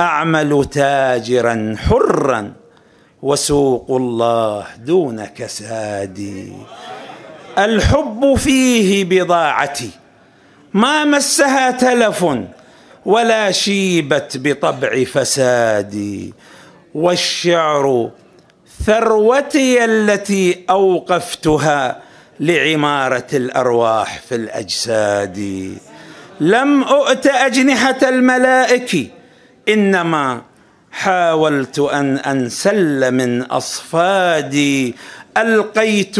أعمل تاجرا حرا وسوق الله دون كسادي الحب فيه بضاعتي ما مسها تلف ولا شيبت بطبع فسادي والشعر ثروتي التي أوقفتها لعمارة الأرواح في الأجساد. لم أؤت أجنحة الملائك إنما حاولت أن أنسل من أصفادي ألقيت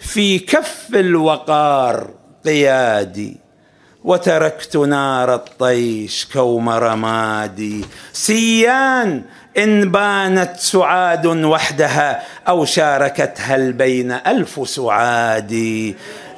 في كف الوقار قيادي وتركت نار الطيش كوم رمادي. سيان إن بانت سعاد وحدها أو شاركتها البين ألف سعاد.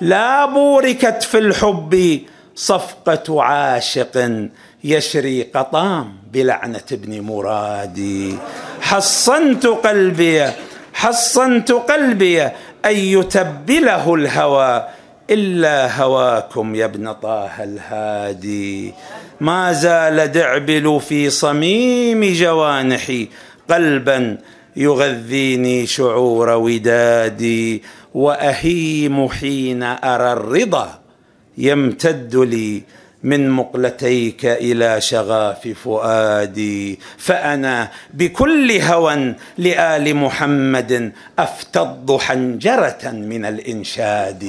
لا بوركت في الحب صفقة عاشق يشري قطام بلعنة ابن مرادي حصنت قلبي حصنت قلبي أن يتبله الهوى إلا هواكم يا ابن طه الهادي. ما زال دعبل في صميم جوانحي قلبا يغذيني شعور ودادي وأهيم حين أرى الرضا يمتد لي من مقلتيك إلى شغاف فؤادي فأنا بكل هوى لآل محمد أفتض حنجرة من الإنشاد.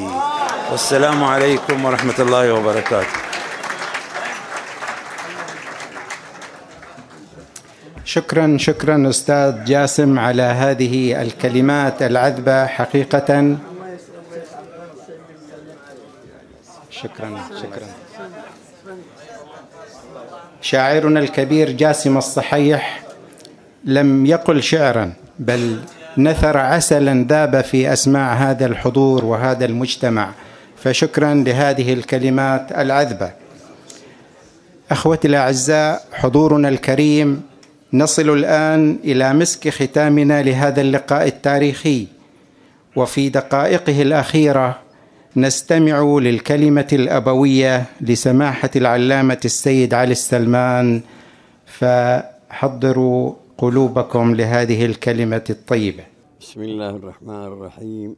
والسلام عليكم ورحمة الله وبركاته. شكرا شكرا أستاذ جاسم على هذه الكلمات العذبة حقيقة. شكرا شكرا. شاعرنا الكبير جاسم الصحيح لم يقل شعرا بل نثر عسلا ذاب في أسماع هذا الحضور وهذا المجتمع. فشكرا لهذه الكلمات العذبة. أخوتي الأعزاء حضورنا الكريم نصل الآن إلى مسك ختامنا لهذا اللقاء التاريخي. وفي دقائقه الأخيرة نستمع للكلمة الأبوية لسماحة العلامة السيد علي السلمان. فحضروا قلوبكم لهذه الكلمة الطيبة. بسم الله الرحمن الرحيم.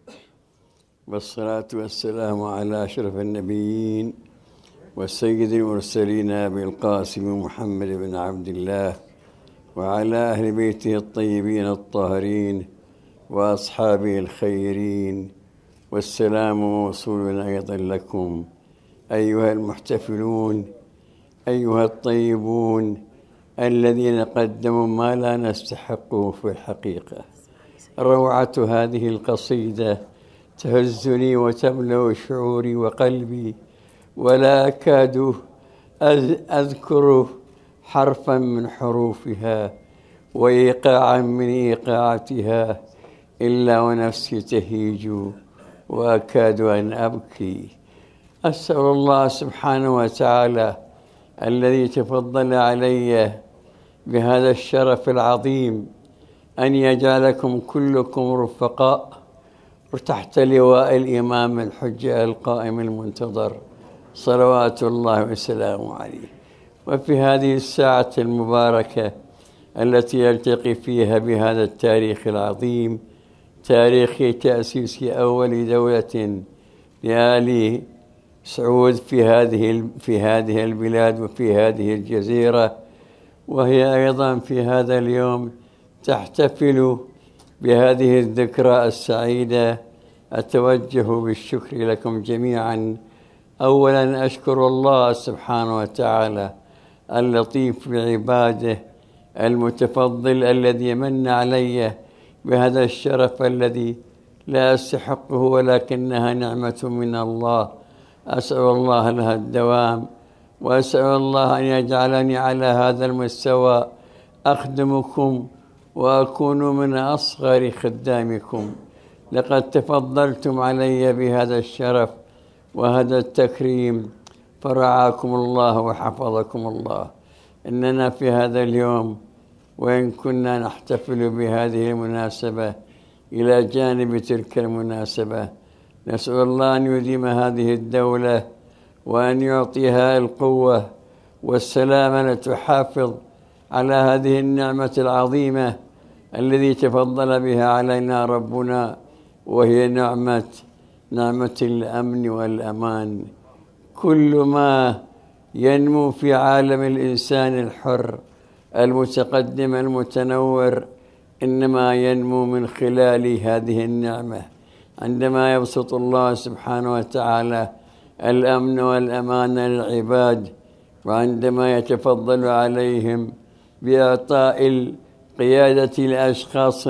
والصلاة والسلام على أشرف النبيين والسيد المرسلين أبي القاسم محمد بن عبد الله وعلى أهل بيته الطيبين الطاهرين وأصحابه الخيرين والسلام موصول أيضا لكم. أيها المحتفلون أيها الطيبون الذين قدموا ما لا نستحقه في الحقيقة. روعة هذه القصيدة تهزني وتملأ شعوري وقلبي ولا أكاد أذكر حرفا من حروفها وإيقاعا من إيقاعاتها إلا ونفسي تهيج وأكاد أن أبكي. أسأل الله سبحانه وتعالى الذي تفضل علي بهذا الشرف العظيم أن يجعلكم كلكم رفقاء تحت لواء الإمام الحجة القائم المنتظر. صلوات الله وسلامه عليه. وفي هذه الساعة المباركة التي يلتقي فيها بهذا التاريخ العظيم تاريخ تأسيس أول دولة لآل سعود في هذه في هذه البلاد وفي هذه الجزيرة وهي أيضا في هذا اليوم تحتفل بهذه الذكرى السعيدة. أتوجه بالشكر لكم جميعا. أولا أشكر الله سبحانه وتعالى اللطيف بعباده المتفضل الذي من علي بهذا الشرف الذي لا أستحقه ولكنها نعمة من الله. أسأل الله لها الدوام وأسأل الله أن يجعلني على هذا المستوى أخدمكم وأكون من أصغر خدامكم. لقد تفضلتم علي بهذا الشرف وهذا التكريم. فرعاكم الله وحفظكم الله. إننا في هذا اليوم وإن كنا نحتفل بهذه المناسبة إلى جانب تلك المناسبة. نسأل الله أن يديم هذه الدولة وأن يعطيها القوة والسلامة لتحافظ على هذه النعمة العظيمة الذي تفضل بها علينا ربنا وهي نعمة نعمة الأمن والأمان. كل ما ينمو في عالم الإنسان الحر المتقدم المتنور إنما ينمو من خلال هذه النعمة. عندما يبسط الله سبحانه وتعالى الأمن والأمان للعباد وعندما يتفضل عليهم بإعطاء القيادة لأشخاص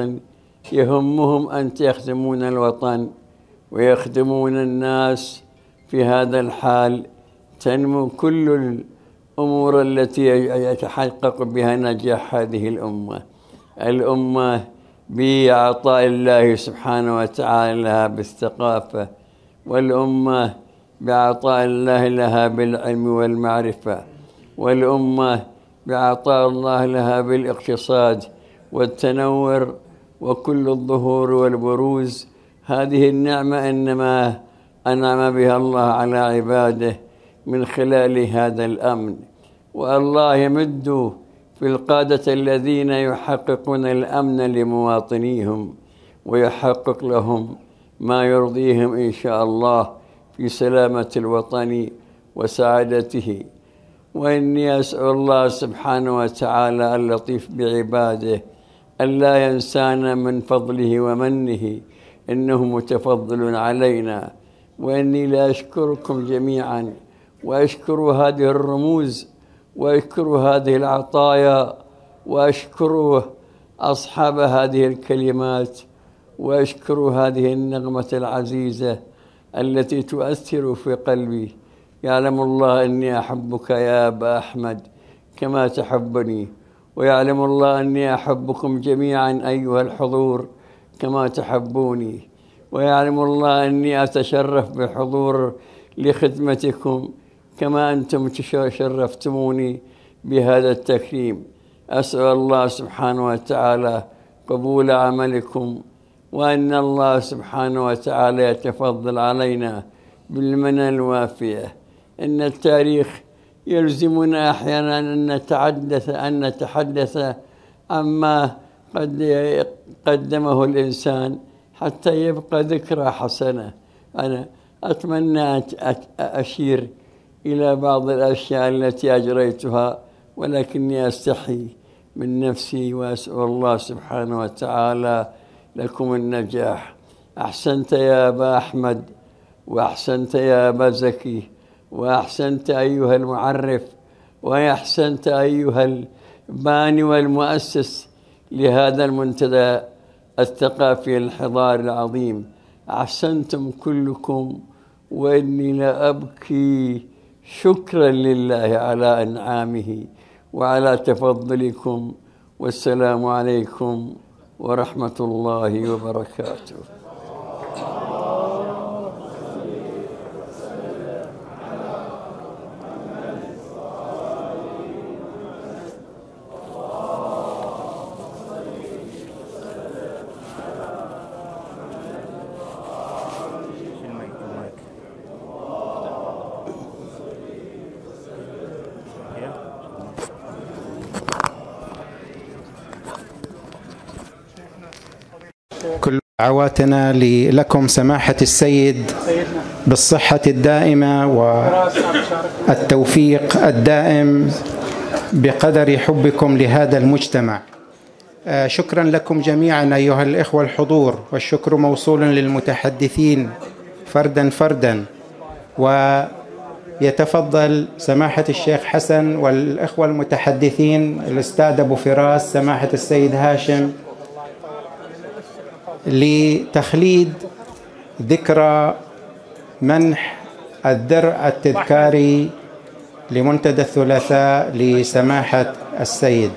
يهمهم أن يخدمون الوطن ويخدمون الناس في هذا الحال تنمو كل الأمور التي يتحقق بها نجاح هذه الأمة. الأمة بعطاء الله سبحانه وتعالى لها بالثقافة والأمة بعطاء الله لها بالعلم والمعرفة والأمة بعطاء الله لها بالاقتصاد والتنور وكل الظهور والبروز. هذه النعمة إنما أنعم بها الله على عباده من خلال هذا الأمن. والله يمد في القادة الذين يحققون الأمن لمواطنيهم ويحقق لهم ما يرضيهم إن شاء الله في سلامة الوطن وسعادته. وإني أسأل الله سبحانه وتعالى اللطيف بعباده ألا ينسانا من فضله ومنه إنه متفضل علينا. وإني لا أشكركم جميعا وأشكر هذه الرموز وأشكر هذه العطايا وأشكر أصحاب هذه الكلمات وأشكر هذه النغمة العزيزة التي تؤثر في قلبي. يعلم الله أني أحبك يا أبا أحمد كما تحبني ويعلم الله أني أحبكم جميعا أيها الحضور كما تحبوني. ويعلم الله أني أتشرف بالحضور لخدمتكم كما أنتم شرفتموني بهذا التكريم. أسأل الله سبحانه وتعالى قبول عملكم وأن الله سبحانه وتعالى يتفضل علينا بالمنى الوافية. إن التاريخ يلزمنا أحيانا أن نتحدث أن نتحدث عما قد قدمه الإنسان حتى يبقى ذكرى حسنة. أنا أتمنى أشير إلى بعض الأشياء التي أجريتها ولكني أستحي من نفسي وأسأل الله سبحانه وتعالى لكم النجاح. أحسنت يا أبا أحمد وأحسنت يا أبا زكي وأحسنت أيها المعرف وأحسنت أيها الباني والمؤسس لهذا المنتدى. الثقافي الحضاري العظيم. أحسنتم كلكم وإني لأبكي شكرا لله على أنعامه وعلى تفضلكم. والسلام عليكم ورحمة الله وبركاته كل دعواتنا لكم سماحة السيد بالصحة الدائمة والتوفيق الدائم بقدر حبكم لهذا المجتمع. آه، شكرا لكم جميعا أيها الإخوة الحضور والشكر موصول للمتحدثين فردا فردا. ويتفضل سماحة الشيخ حسن والإخوة المتحدثين الأستاذ أبو فراس سماحة السيد هاشم لتخليد ذكرى منح الدرع التذكاري لمنتدى الثلاثاء لسماحة السيد.